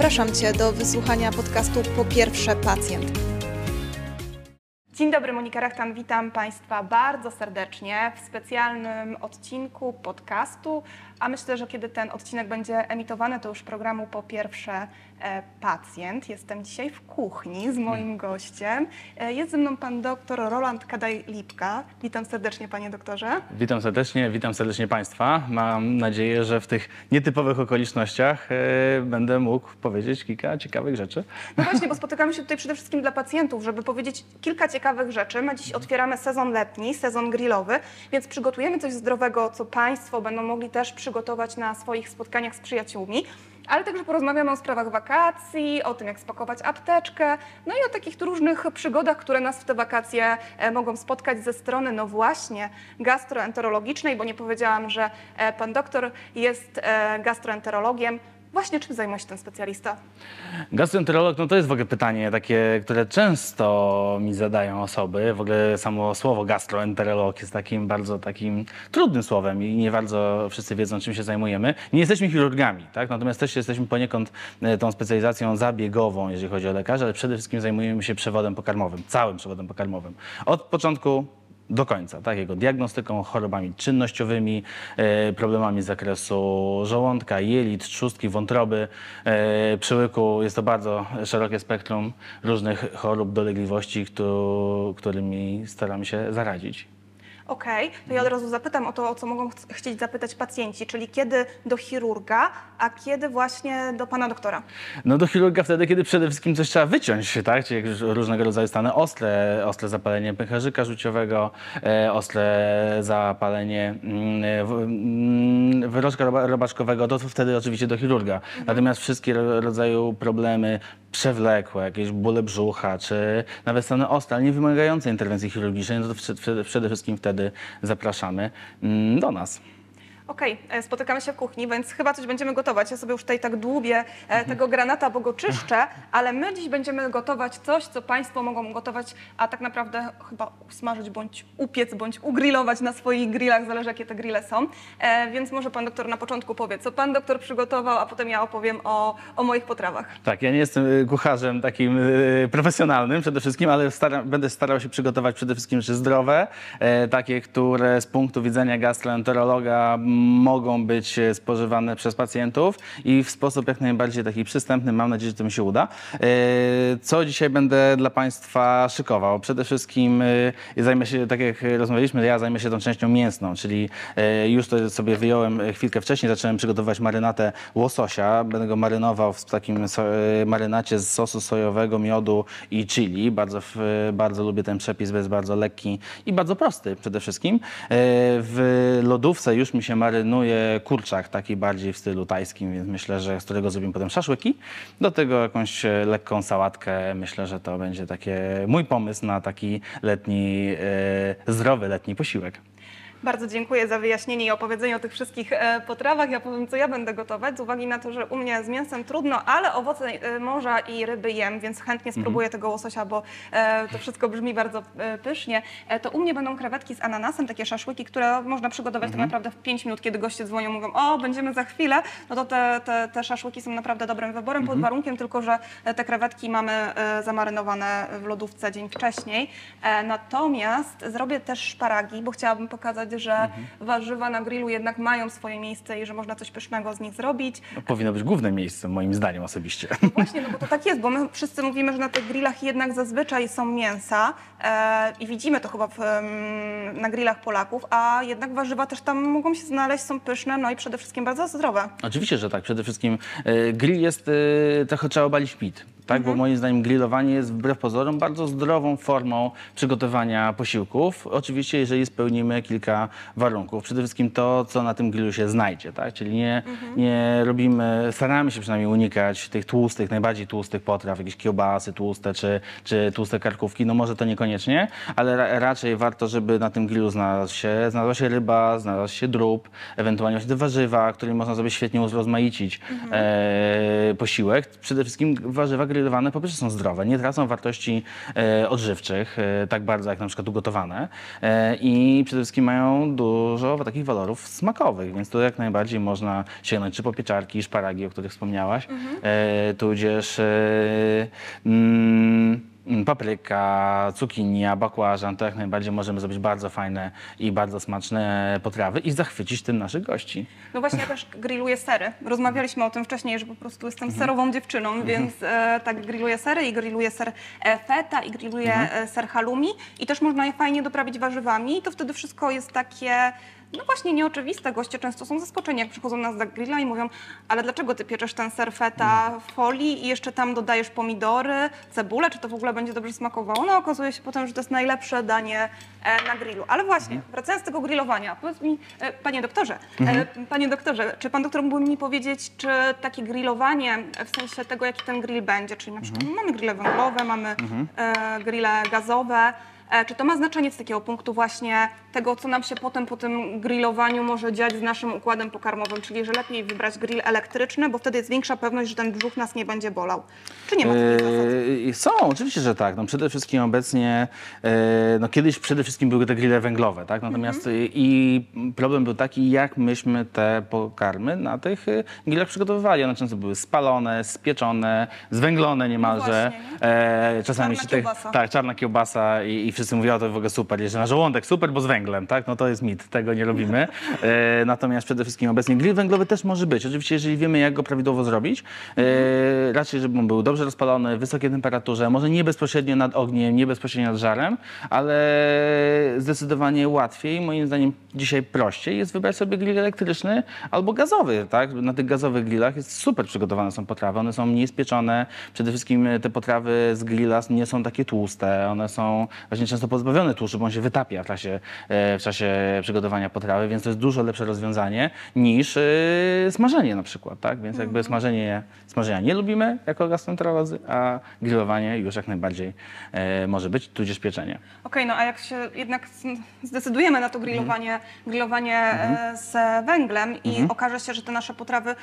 Zapraszam Cię do wysłuchania podcastu Po pierwsze pacjent. Dzień dobry, Monika Rachtan, witam Państwa bardzo serdecznie w specjalnym odcinku podcastu, a myślę, że kiedy ten odcinek będzie emitowany, to już programu po pierwsze e, pacjent. Jestem dzisiaj w kuchni z moim gościem. E, jest ze mną pan doktor Roland Kadaj-Lipka. Witam serdecznie, panie doktorze. Witam serdecznie, witam serdecznie Państwa. Mam nadzieję, że w tych nietypowych okolicznościach e, będę mógł powiedzieć kilka ciekawych rzeczy. No właśnie, bo spotykamy się tutaj przede wszystkim dla pacjentów, żeby powiedzieć kilka ciekawych rzeczy. My dziś otwieramy sezon letni, sezon grillowy, więc przygotujemy coś zdrowego, co Państwo będą mogli też przygotować na swoich spotkaniach z przyjaciółmi. Ale także porozmawiamy o sprawach wakacji, o tym, jak spakować apteczkę, no i o takich różnych przygodach, które nas w te wakacje e, mogą spotkać ze strony, no właśnie, gastroenterologicznej, bo nie powiedziałam, że e, pan doktor jest e, gastroenterologiem. Właśnie czym zajmuje się ten specjalista? Gastroenterolog, no to jest w ogóle pytanie takie, które często mi zadają osoby. W ogóle samo słowo gastroenterolog jest takim bardzo takim trudnym słowem i nie bardzo wszyscy wiedzą, czym się zajmujemy. Nie jesteśmy chirurgami, tak? natomiast też jesteśmy poniekąd e, tą specjalizacją zabiegową, jeżeli chodzi o lekarzy, ale przede wszystkim zajmujemy się przewodem pokarmowym, całym przewodem pokarmowym. Od początku do końca, tak? Jego diagnostyką, chorobami czynnościowymi, e, problemami z zakresu żołądka, jelit, trzustki, wątroby, e, przyłyku. Jest to bardzo szerokie spektrum różnych chorób, dolegliwości, któ- którymi staramy się zaradzić. Okej, to ja od razu zapytam o to, o co mogą ch- chcieć zapytać pacjenci, czyli kiedy do chirurga, a kiedy właśnie do pana doktora. No do chirurga wtedy, kiedy przede wszystkim coś trzeba wyciąć, tak? Czyli różnego rodzaju stany ostre, ostre zapalenie pęcherzyka żółciowego, e, ostre zapalenie mm, w- mm, wyroczka roba- robaczkowego, to wtedy oczywiście do chirurga. Natomiast wszystkie ro- rodzaju problemy przewlekłe, jakieś bóle brzucha, czy nawet stany ostre, ale nie wymagające interwencji chirurgicznej, no to przed- przede, przede wszystkim wtedy zapraszamy mm, do nas. Okej, e, spotykamy się w kuchni, więc chyba coś będziemy gotować. Ja sobie już tutaj tak dłubię e, Mhm. tego granata, bo go czyszczę, ale my dziś będziemy gotować coś, co Państwo mogą gotować, a tak naprawdę chyba usmażyć, bądź upiec, bądź ugrillować na swoich grillach, zależy jakie te grille są. E, więc może Pan doktor na początku powie, co Pan doktor przygotował, a potem ja opowiem o, o moich potrawach. Tak, ja nie jestem y, kucharzem takim profesjonalnym przede wszystkim, ale będę starał się przygotować przede wszystkim rzeczy zdrowe, e, takie, które z punktu widzenia gastroenterologa mogą być e, spożywane przez pacjentów i w sposób jak najbardziej taki przystępny. Mam nadzieję, że to mi się uda. E, co dzisiaj będę dla Państwa szykował? Przede wszystkim y, zajmę się, tak jak rozmawialiśmy, ja zajmę się tą częścią mięsną, czyli e, już to sobie wyjąłem e, chwilkę wcześniej, zacząłem przygotowywać marynatę łososia. Będę go marynował w takim e, marynacie z sosu sojowego, miodu i chili. Bardzo, bardzo lubię ten przepis, bo jest bardzo lekki i bardzo prosty przede wszystkim. E, W lodówce już mi się marynuje kurczak, taki bardziej w stylu tajskim, więc myślę, że z którego zrobimy potem szaszłyki. Do tego jakąś e, lekką sałatkę. Myślę, że to będzie takie mój pomysł na taki letni, e, zdrowy letni posiłek. Bardzo dziękuję za wyjaśnienie i opowiedzenie o tych wszystkich e, potrawach. Ja powiem, co ja będę gotować, z uwagi na to, że u mnie z mięsem trudno, ale owoce e, morza i ryby jem, więc chętnie spróbuję tego łososia, bo e, to wszystko brzmi bardzo pysznie. To u mnie będą krewetki z ananasem, takie szaszłyki, które można przygotować tak naprawdę w 5 minut, kiedy goście dzwonią, mówią, o, będziemy za chwilę, no to te, te, te szaszłyki są naprawdę dobrym wyborem, pod warunkiem tylko, że te krewetki mamy zamarynowane w lodówce dzień wcześniej. Natomiast zrobię też szparagi, bo chciałabym pokazać, że warzywa na grillu jednak mają swoje miejsce i że można coś pysznego z nich zrobić. To powinno być główne miejsce, moim zdaniem osobiście. Właśnie, no bo to tak jest, bo my wszyscy mówimy, że na tych grillach jednak zazwyczaj są mięsa e, i widzimy to chyba w, na grillach Polaków, a jednak warzywa też tam mogą się znaleźć, są pyszne, no i przede wszystkim bardzo zdrowe. Oczywiście, że tak. Przede wszystkim e, grill jest, e, trochę trzeba obalić mit. Tak, bo moim zdaniem grillowanie jest wbrew pozorom bardzo zdrową formą przygotowania posiłków. Oczywiście, jeżeli spełnimy kilka warunków. Przede wszystkim to, co na tym grillu się znajdzie, tak? Czyli nie, nie robimy, staramy się przynajmniej unikać tych tłustych, najbardziej tłustych potraw, jakieś kiełbasy tłuste czy, czy tłuste karkówki. No może to niekoniecznie, ale ra, raczej warto, żeby na tym grillu znalazł się, znalazła się ryba, znalazł się drób, ewentualnie właśnie te warzywa, którymi można sobie świetnie urozmaicić e, posiłek. Przede wszystkim warzywa grillowane grillowane po pierwsze są zdrowe, nie tracą wartości e, odżywczych, e, tak bardzo jak na przykład ugotowane e, i przede wszystkim mają dużo takich walorów smakowych, więc tu jak najbardziej można sięgnąć czy po pieczarki, szparagi, o których wspomniałaś, e, tudzież Mm, papryka, cukinia, bakłażan, to jak najbardziej możemy zrobić bardzo fajne i bardzo smaczne potrawy i zachwycić tym naszych gości. No właśnie, ja też grilluję sery. Rozmawialiśmy o tym wcześniej, że po prostu jestem Mhm. serową dziewczyną, więc e, tak grilluję sery i grilluję ser e, feta i grilluję Mhm. e, ser halloumi i też można je fajnie doprawić warzywami i to wtedy wszystko jest takie... No właśnie nieoczywiste. Goście często są zaskoczeni, jak przychodzą nas do grilla i mówią, ale dlaczego ty pieczesz ten ser feta Mhm. w folii i jeszcze tam dodajesz pomidory, cebulę, czy to w ogóle będzie dobrze smakowało? No okazuje się potem, że to jest najlepsze danie e, na grillu. Ale właśnie, Mhm. wracając do tego grillowania, powiedz mi, e, panie doktorze, Mhm. e, panie doktorze, czy pan doktor mógłby mi powiedzieć, czy takie grillowanie, w sensie tego, jaki ten grill będzie, czyli na przykład mamy grille węglowe, mamy e, grille gazowe, czy to ma znaczenie z takiego punktu właśnie tego, co nam się potem po tym grillowaniu może dziać z naszym układem pokarmowym, czyli że lepiej wybrać grill elektryczny, bo wtedy jest większa pewność, że ten brzuch nas nie będzie bolał. Czy nie ma zasady? Yy, Są, oczywiście, że tak. No, przede wszystkim obecnie, yy, no kiedyś przede wszystkim były te grille węglowe, tak? Natomiast Mhm. yy, i problem był taki, jak myśmy te pokarmy na tych yy, grillach przygotowywali. One często były spalone, spieczone, zwęglone niemalże. No właśnie, E, czasami Czarna się kiełbasa. tak, czarna kiełbasa i, i wszyscy mówią, o to w ogóle super, że na żołądek super, bo z węglem, tak? No to jest mit, tego nie robimy. E, natomiast przede wszystkim obecnie grill węglowy też może być. Oczywiście, jeżeli wiemy, jak go prawidłowo zrobić, e, raczej, żeby on był dobrze rozpalony, w wysokiej temperaturze, może nie bezpośrednio nad ogniem, nie bezpośrednio nad żarem, ale zdecydowanie łatwiej, moim zdaniem dzisiaj prościej jest wybrać sobie grill elektryczny albo gazowy, tak? Na tych gazowych grillach jest super przygotowane są potrawy, one są mniej spieczone, przede wszystkim te potrawy z grilla nie są takie tłuste, one są właśnie często pozbawione tłuszczu, bo on się wytapia w czasie, e, w czasie przygotowania potrawy, więc to jest dużo lepsze rozwiązanie niż e, smażenie na przykład, tak? Więc jakby smażenie, smażenia nie lubimy jako gastroenterolodzy, a grillowanie już jak najbardziej e, może być, tudzież pieczenie. Okej, no a jak się jednak zdecydujemy na to grillowanie, grillowanie Mhm. e, z węglem i okaże się, że te nasze potrawy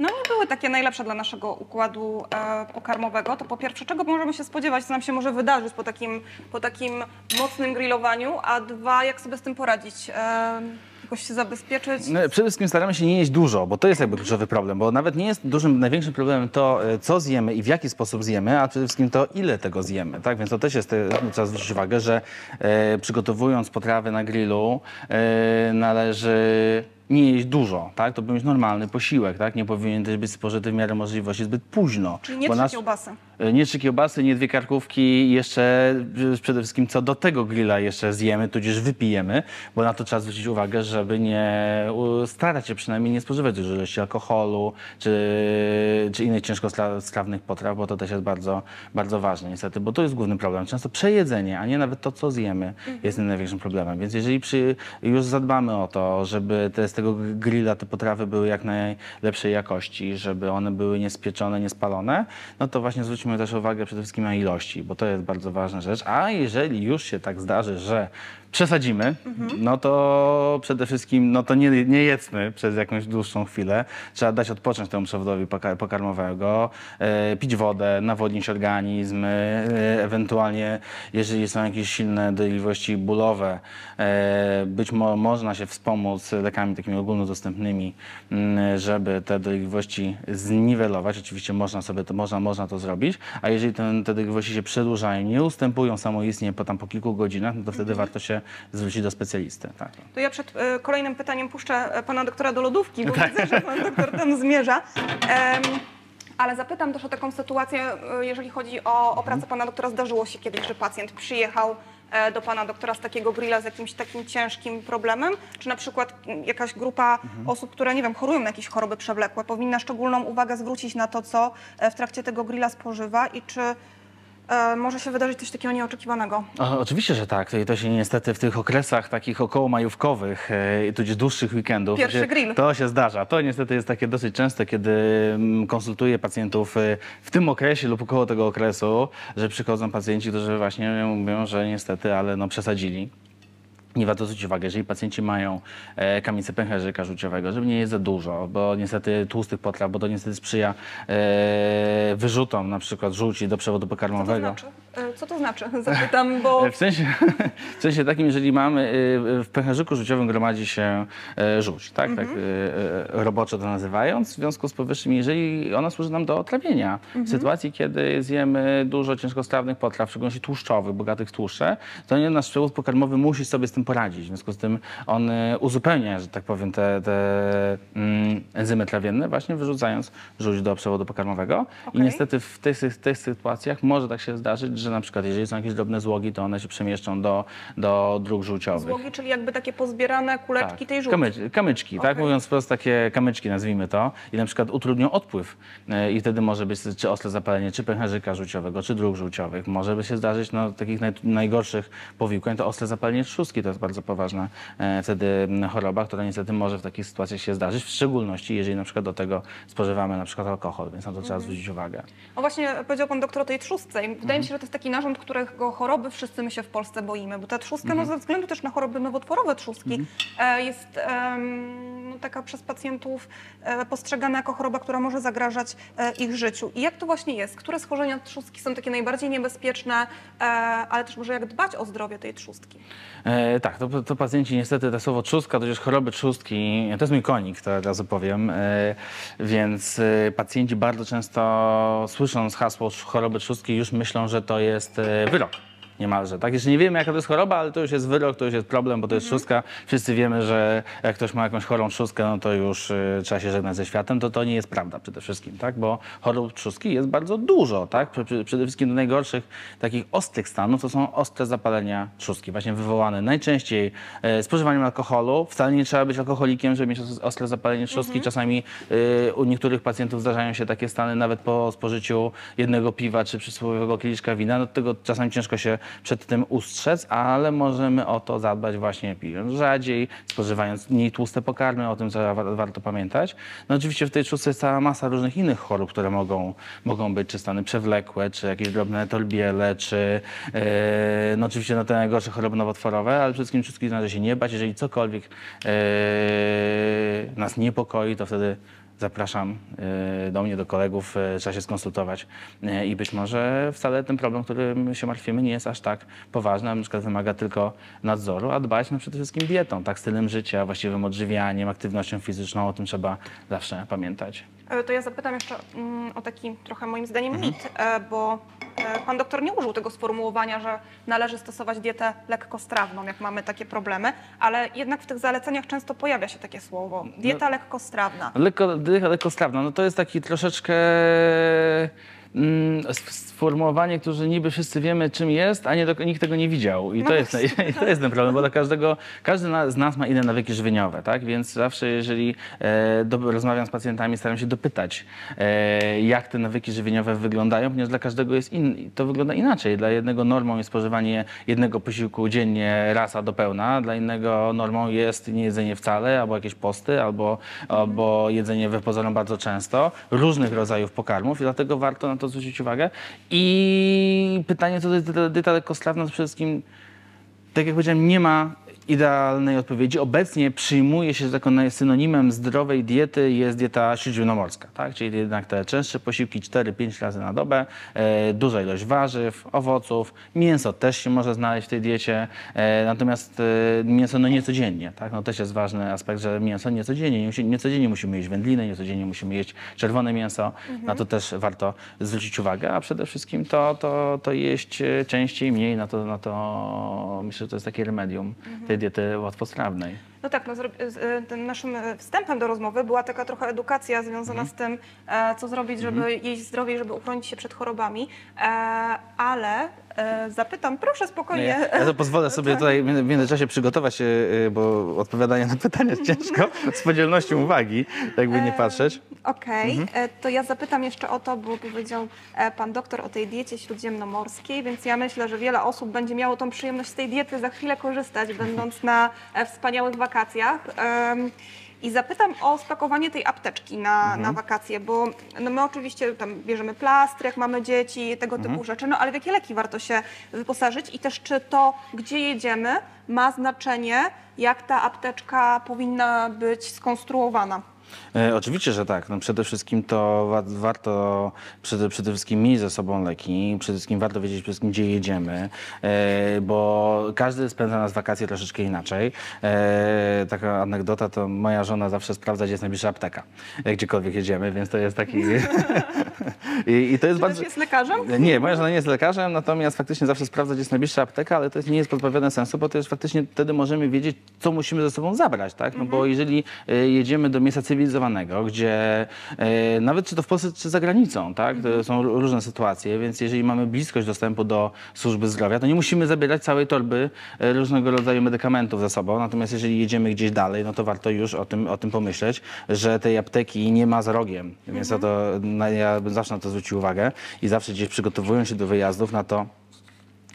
no nie były takie najlepsze dla naszego układu e, pokarmowego, to po pierwsze, czego możemy się spodziewać, co nam się może wydarzyć po takim, po takim mocnym grillowaniu, a dwa, jak sobie z tym poradzić? E, jakoś się zabezpieczyć? No, przede wszystkim staramy się nie jeść dużo, bo to jest jakby kluczowy problem, bo nawet nie jest dużym, największym problemem to, e, co zjemy i w jaki sposób zjemy, a przede wszystkim to, ile tego zjemy, tak? Więc to też jest, e, trzeba zwrócić uwagę, że e, przygotowując potrawy na grillu e, należy nie jeść dużo, tak? To powinien być normalny posiłek, tak? Nie powinien też być spożyty w miarę możliwości zbyt późno. Czyli nie bo trzy nasz- kiełbasy. Nie trzy kiełbasy, nie dwie karkówki i jeszcze e, przede wszystkim co do tego grilla jeszcze zjemy, tudzież wypijemy, bo na to trzeba zwrócić uwagę, żeby nie starać się przynajmniej nie spożywać dużej ilości alkoholu czy, czy innych ciężkostrawnych potraw, bo to też jest bardzo, bardzo ważne niestety, bo to jest główny problem. Często przejedzenie, a nie nawet to, co zjemy jest tym największym problemem. Więc jeżeli przy, już zadbamy o to, żeby te, z tego grilla te potrawy były jak najlepszej jakości, żeby one były niespieczone, niespalone, no to właśnie zwróćmy też uwagę przede wszystkim na ilości, bo to jest bardzo ważna rzecz. A jeżeli już się tak zdarzy, że przesadzimy, no to przede wszystkim no to nie, nie jedzmy przez jakąś dłuższą chwilę. Trzeba dać odpocząć temu przewodowi poka- pokarmowego, e, pić wodę, nawodnić organizm, e, ewentualnie jeżeli są jakieś silne dolegliwości bólowe, e, być mo- można się wspomóc lekami takimi ogólnodostępnymi, mm, żeby te dolegliwości zniwelować. Oczywiście można sobie to, można, można to zrobić, a jeżeli ten, te dolegliwości się przedłużają, nie ustępują samoistnie po, tam, po kilku godzinach, no to wtedy warto się zwrócić do specjalisty. Tak. To ja przed e, kolejnym pytaniem puszczę e, pana doktora do lodówki, bo Tak. widzę, że pan doktor tam zmierza. Em, ale zapytam też o taką sytuację, e, jeżeli chodzi o, o pracę pana doktora. Zdarzyło się kiedyś, że pacjent przyjechał e, do pana doktora z takiego grilla z jakimś takim ciężkim problemem? Czy na przykład jakaś grupa osób, które, nie wiem, chorują na jakieś choroby przewlekłe, powinna szczególną uwagę zwrócić na to, co w trakcie tego grilla spożywa i czy e, może się wydarzyć coś takiego nieoczekiwanego? O, oczywiście, że tak. I to się niestety w tych okresach takich około majówkowych, e, tudzież dłuższych weekendów, Pierwszy to się, grill. to się zdarza. To niestety jest takie dosyć częste, kiedy mm, konsultuję pacjentów e, w tym okresie lub około tego okresu, że przychodzą pacjenci, którzy właśnie mówią, że niestety, ale no przesadzili. Nie warto zwrócić uwagi, jeżeli pacjenci mają e, kamienicę pęcherzyka żółciowego, żeby nie jeść za dużo, bo niestety tłustych potraw, bo to niestety sprzyja e, wyrzutom na przykład żółci do przewodu Co to pokarmowego. znaczy? E, Co to znaczy? Zapytam, bo W sensie, w sensie takim, jeżeli mamy, y, w pęcherzyku żółciowym gromadzi się e, żółć, tak, tak y, y, roboczo to nazywając, w związku z powyższym, jeżeli ona służy nam do trawienia. W sytuacji, kiedy zjemy dużo ciężkostrawnych potraw, w szczególności tłuszczowych, bogatych w tłuszcze, to nie nasz przewód pokarmowy musi sobie z tym poradzić. W związku z tym on y, uzupełnia, że tak powiem, te, te mm, enzymy trawienne, właśnie wyrzucając żółć do przewodu pokarmowego. I Okej. niestety w tych, tych sytuacjach może tak się zdarzyć, że na przykład jeżeli są jakieś drobne złogi, to one się przemieszczą do, do dróg żółciowych. złogi, czyli jakby takie pozbierane kuleczki tej żółci. Kamycz, kamyczki, tak? Okej. Mówiąc wprost, takie kamyczki nazwijmy to i na przykład utrudnią odpływ E, i wtedy może być czy ostre zapalenie, czy pęcherzyka żółciowego, czy dróg żółciowych. Może by się zdarzyć, no takich naj, najgorszych powikłań to ostre zapalenie trzustki, to jest bardzo poważna e, wtedy choroba, która niestety może w takich sytuacjach się zdarzyć, w szczególności jeżeli na przykład do tego spożywamy na przykład alkohol, więc na to trzeba zwrócić uwagę. O właśnie powiedział pan doktor o tej trzustce i wydaje Mhm. mi się, że to jest taki narząd, którego choroby wszyscy my się w Polsce boimy, bo ta trzustka, Mhm. no ze względu też na choroby nowotworowe trzustki, e, jest no, taka przez pacjentów e, postrzegana jako choroba, która może zagrażać ich życiu. I jak to właśnie jest? Które schorzenia trzustki są takie najbardziej niebezpieczne, ale też może jak dbać o zdrowie tej trzustki? E, tak, to, to pacjenci niestety, to słowo trzustka, to już choroby trzustki, to jest mój konik, to od razu powiem, e, więc e, pacjenci bardzo często słysząc hasło choroby trzustki już myślą, że to jest wyrok. Niemalże, tak? Jeszcze nie wiemy, jaka to jest choroba, ale to już jest wyrok, to już jest problem, bo to jest trzustka. Wszyscy wiemy, że jak ktoś ma jakąś chorą trzustkę, no to już e, trzeba się żegnać ze światem. To to nie jest prawda przede wszystkim, tak? Bo chorób trzustki jest bardzo dużo, tak? Prze- prze- Przede wszystkim do najgorszych takich ostrych stanów to są ostre zapalenia trzustki, właśnie wywołane najczęściej e, spożywaniem alkoholu. Wcale nie trzeba być alkoholikiem, żeby mieć os- ostre zapalenie trzustki. Czasami e, u niektórych pacjentów zdarzają się takie stany nawet po spożyciu jednego piwa czy przysłowiowego kieliszka wina. No, tego czasami ciężko się przed tym ustrzec, ale możemy o to zadbać właśnie pijąc rzadziej, spożywając mniej tłuste pokarmy, o tym warto pamiętać. No oczywiście w tej trzustce jest cała masa różnych innych chorób, które mogą, mogą być, czy stany przewlekłe, czy jakieś drobne torbiele, czy e, no oczywiście no, te najgorsze choroby nowotworowe, ale przede wszystkim wszystkich należy się nie bać. Jeżeli cokolwiek e, nas niepokoi, to wtedy zapraszam e, do mnie, do kolegów, e, trzeba się skonsultować e, i być może wcale ten problem, którym się martwimy, nie jest aż tak poważny, a na przykład wymaga tylko nadzoru, a dbać no przede wszystkim dietą, tak, stylem życia, właściwym odżywianiem, aktywnością fizyczną, o tym trzeba zawsze pamiętać. To ja zapytam jeszcze mm, o taki trochę moim zdaniem Mhm. mit, bo pan doktor nie użył tego sformułowania, że należy stosować dietę lekkostrawną, jak mamy takie problemy, ale jednak w tych zaleceniach często pojawia się takie słowo. Dieta No. lekkostrawna. Lekko, lekkostrawna, no to jest taki troszeczkę sformułowanie, które niby wszyscy wiemy, czym jest, a nie nikt tego nie widział. I No to, jest, właśnie. i to jest ten problem, bo dla każdego, każdy z nas ma inne nawyki żywieniowe, tak? Więc zawsze, jeżeli e, do, rozmawiam z pacjentami, staram się dopytać, e, jak te nawyki żywieniowe wyglądają, ponieważ dla każdego jest in, to wygląda inaczej. Dla jednego normą jest spożywanie jednego posiłku dziennie raz a do pełna, dla innego normą jest niejedzenie wcale, albo jakieś posty, albo, albo jedzenie we pozorom bardzo często, różnych rodzajów pokarmów i dlatego warto to zwrócić uwagę. I pytanie, co to jest dieta- lekkostrawna, przede wszystkim tak jak powiedziałem, nie ma idealnej odpowiedzi. Obecnie przyjmuje się, naj- synonimem zdrowej diety jest dieta śródziemnomorska, tak? czyli jednak te częstsze posiłki 4-5 razy na dobę, e, duża ilość warzyw, owoców, mięso też się może znaleźć w tej diecie, e, natomiast e, mięso no nie codziennie, tak? no też jest ważny aspekt, że mięso nie codziennie, nie, musi, nie codziennie musimy jeść wędliny, nie codziennie musimy jeść czerwone mięso, na to też warto zwrócić uwagę, a przede wszystkim to, to, to jeść e, częściej, mniej, na to, na to myślę, że to jest takie remedium tej diety łatwostrawnej. No tak, no, e, tym naszym e, wstępem do rozmowy była taka trochę edukacja związana z tym, e, co zrobić, żeby jeść zdrowiej, żeby uchronić się przed chorobami, ale zapytam, proszę spokojnie. Ja, ja to pozwolę sobie tutaj w między- w międzyczasie przygotować się, bo odpowiadanie na pytania jest ciężko, z podzielnością uwagi, jakby nie patrzeć. Okej, Mhm. e, to ja zapytam jeszcze o to, bo powiedział pan doktor o tej diecie śródziemnomorskiej, więc ja myślę, że wiele osób będzie miało tą przyjemność z tej diety za chwilę korzystać, będąc na wspaniałych wakacjach. Em, i zapytam o spakowanie tej apteczki na, Mhm. na wakacje, bo no my oczywiście tam bierzemy plastry, jak mamy dzieci, tego Mhm. typu rzeczy, no ale w jakie leki warto się wyposażyć i też czy to, gdzie jedziemy, ma znaczenie, jak ta apteczka powinna być skonstruowana. E, oczywiście, że tak. No, przede wszystkim to wa- warto przede, przede wszystkim mieć ze sobą leki, przede wszystkim warto wiedzieć, przede wszystkim, gdzie jedziemy, e, bo każdy spędza nas wakacje troszeczkę inaczej. E, taka anegdota, to moja żona zawsze sprawdza, gdzie jest najbliższa apteka, jak gdziekolwiek jedziemy, więc to jest taki... I, I to jest Czy bardzo... jest lekarzem? Nie, moja żona nie jest lekarzem, natomiast faktycznie zawsze sprawdza, gdzie jest najbliższa apteka, ale to jest, nie jest pozbawione sensu, bo to jest faktycznie wtedy możemy wiedzieć, co musimy ze sobą zabrać, tak? No bo jeżeli e, jedziemy do miejsca cywilizowanego, gdzie e, nawet czy to w Polsce, czy za granicą, tak? To są ró- różne sytuacje, więc jeżeli mamy bliskość dostępu do służby zdrowia, to nie musimy zabierać całej torby e, różnego rodzaju medykamentów ze sobą, natomiast jeżeli jedziemy gdzieś dalej, no to warto już o tym, o tym pomyśleć, że tej apteki nie ma za rogiem, więc ja, to, na, ja bym zawsze na to zwrócił uwagę i zawsze gdzieś przygotowując się do wyjazdów na to,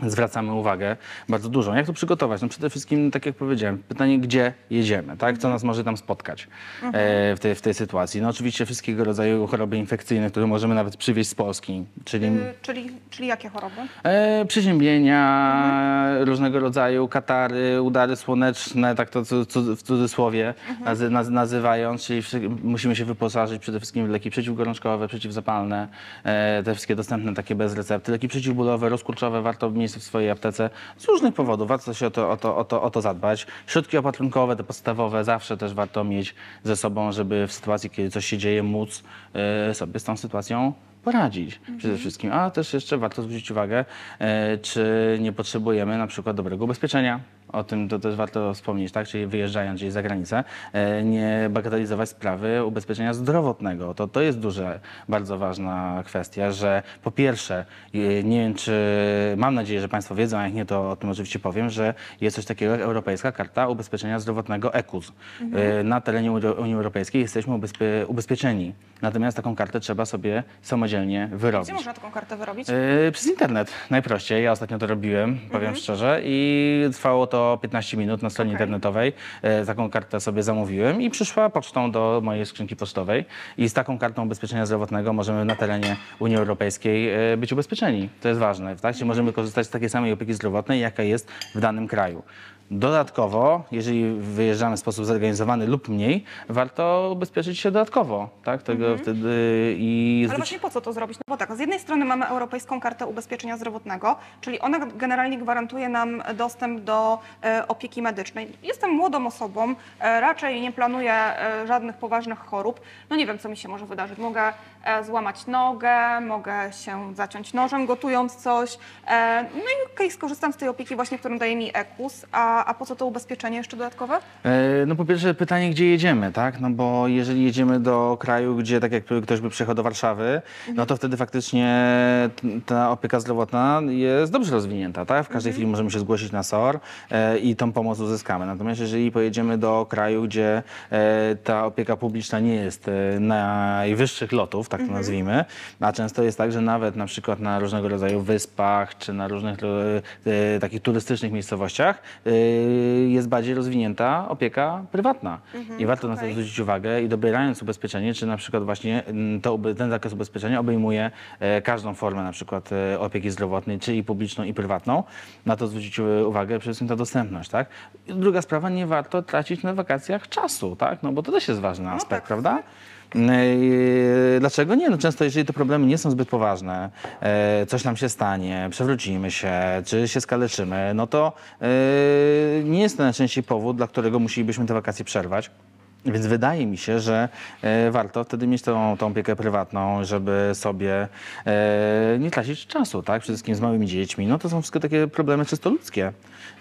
zwracamy uwagę bardzo dużą. Jak to przygotować? No przede wszystkim, tak jak powiedziałem, pytanie, gdzie jedziemy, tak? Co nas może tam spotkać e, w, tej, w tej sytuacji? No oczywiście wszystkiego rodzaju choroby infekcyjne, które możemy nawet przywieźć z Polski, czyli Y, czyli, czyli jakie choroby? e, przeziębienia różnego rodzaju, katary, udary słoneczne, tak to cu, cu, w cudzysłowie nazy, naz, nazywając, czyli musimy się wyposażyć przede wszystkim w leki przeciwgorączkowe, przeciwzapalne, e, te wszystkie dostępne takie bez recepty, leki przeciwbólowe, rozkurczowe warto mieć w swojej aptece z różnych powodów, warto się o to, o, to, o, to, o to zadbać. Środki opatrunkowe, te podstawowe zawsze też warto mieć ze sobą, żeby w sytuacji, kiedy coś się dzieje, móc e, sobie z tą sytuacją poradzić przede wszystkim. A też jeszcze warto zwrócić uwagę, e, czy nie potrzebujemy na przykład dobrego ubezpieczenia. O tym to też warto wspomnieć, tak? Czyli wyjeżdżając gdzieś za granicę, e, nie bagatelizować sprawy ubezpieczenia zdrowotnego. To, to jest duża, bardzo ważna kwestia, że po pierwsze, e, nie wiem czy, mam nadzieję, że Państwo wiedzą, a jak nie, to o tym oczywiście powiem, że jest coś takiego jak Europejska Karta Ubezpieczenia Zdrowotnego EKUS. E, Na terenie Uni- Unii Europejskiej jesteśmy ubezpie, ubezpieczeni. Natomiast taką kartę trzeba sobie samodzielnie wyrobić. Gdzie można taką kartę wyrobić? Przez internet najprościej. Ja ostatnio to robiłem, powiem szczerze, i trwało to 15 minut na stronie Okej. internetowej. E, taką kartę sobie zamówiłem i przyszła pocztą do mojej skrzynki pocztowej. I z taką kartą ubezpieczenia zdrowotnego możemy na terenie Unii Europejskiej e, być ubezpieczeni. To jest ważne, tak? Czyli możemy korzystać z takiej samej opieki zdrowotnej, jaka jest w danym kraju. Dodatkowo, jeżeli wyjeżdżamy w sposób zorganizowany lub mniej, warto ubezpieczyć się dodatkowo, tak? Tego wtedy i Ale właśnie po co to zrobić? No bo tak, z jednej strony mamy Europejską Kartę Ubezpieczenia Zdrowotnego, czyli ona generalnie gwarantuje nam dostęp do e, opieki medycznej. Jestem młodą osobą, e, raczej nie planuję e, żadnych poważnych chorób. No nie wiem, co mi się może wydarzyć. Mogę złamać nogę, mogę się zaciąć nożem gotując coś. E, no i okej, skorzystam z tej opieki właśnie, którą daje mi EKUS. A, a po co to ubezpieczenie jeszcze dodatkowe? E, No po pierwsze pytanie, gdzie jedziemy, tak? No bo jeżeli jedziemy do kraju, gdzie tak jak ktoś by przyjechał do Warszawy, no to wtedy faktycznie ta opieka zdrowotna jest dobrze rozwinięta, tak? W każdej chwili możemy się zgłosić na SOR e, i tą pomoc uzyskamy. Natomiast jeżeli pojedziemy do kraju, gdzie e, ta opieka publiczna nie jest e, najwyższych lotów, tak to nazwijmy, a często jest tak, że nawet na przykład na różnego rodzaju wyspach, czy na różnych e, e, takich turystycznych miejscowościach e, jest bardziej rozwinięta opieka prywatna. I warto na to zwrócić uwagę i dobierając ubezpieczenie, czy na przykład właśnie mm, to, ten zakres ubezpieczenia obejmuje e, każdą formę na przykład e, opieki zdrowotnej, czy i publiczną, i prywatną, na to zwrócić e, uwagę, przede wszystkim ta dostępność, tak? I druga sprawa, nie warto tracić na wakacjach czasu, tak? No bo to też jest ważny aspekt, tak. prawda? Dlaczego nie? No często, jeżeli te problemy nie są zbyt poważne, e, coś nam się stanie, przewrócimy się, czy się skaleczymy, no to e, nie jest to najczęściej powód, dla którego musielibyśmy te wakacje przerwać. Więc wydaje mi się, że e, warto wtedy mieć tą, tą opiekę prywatną, żeby sobie nie tracić czasu, tak? Przede wszystkim z małymi dziećmi. No to są wszystko takie problemy czysto ludzkie,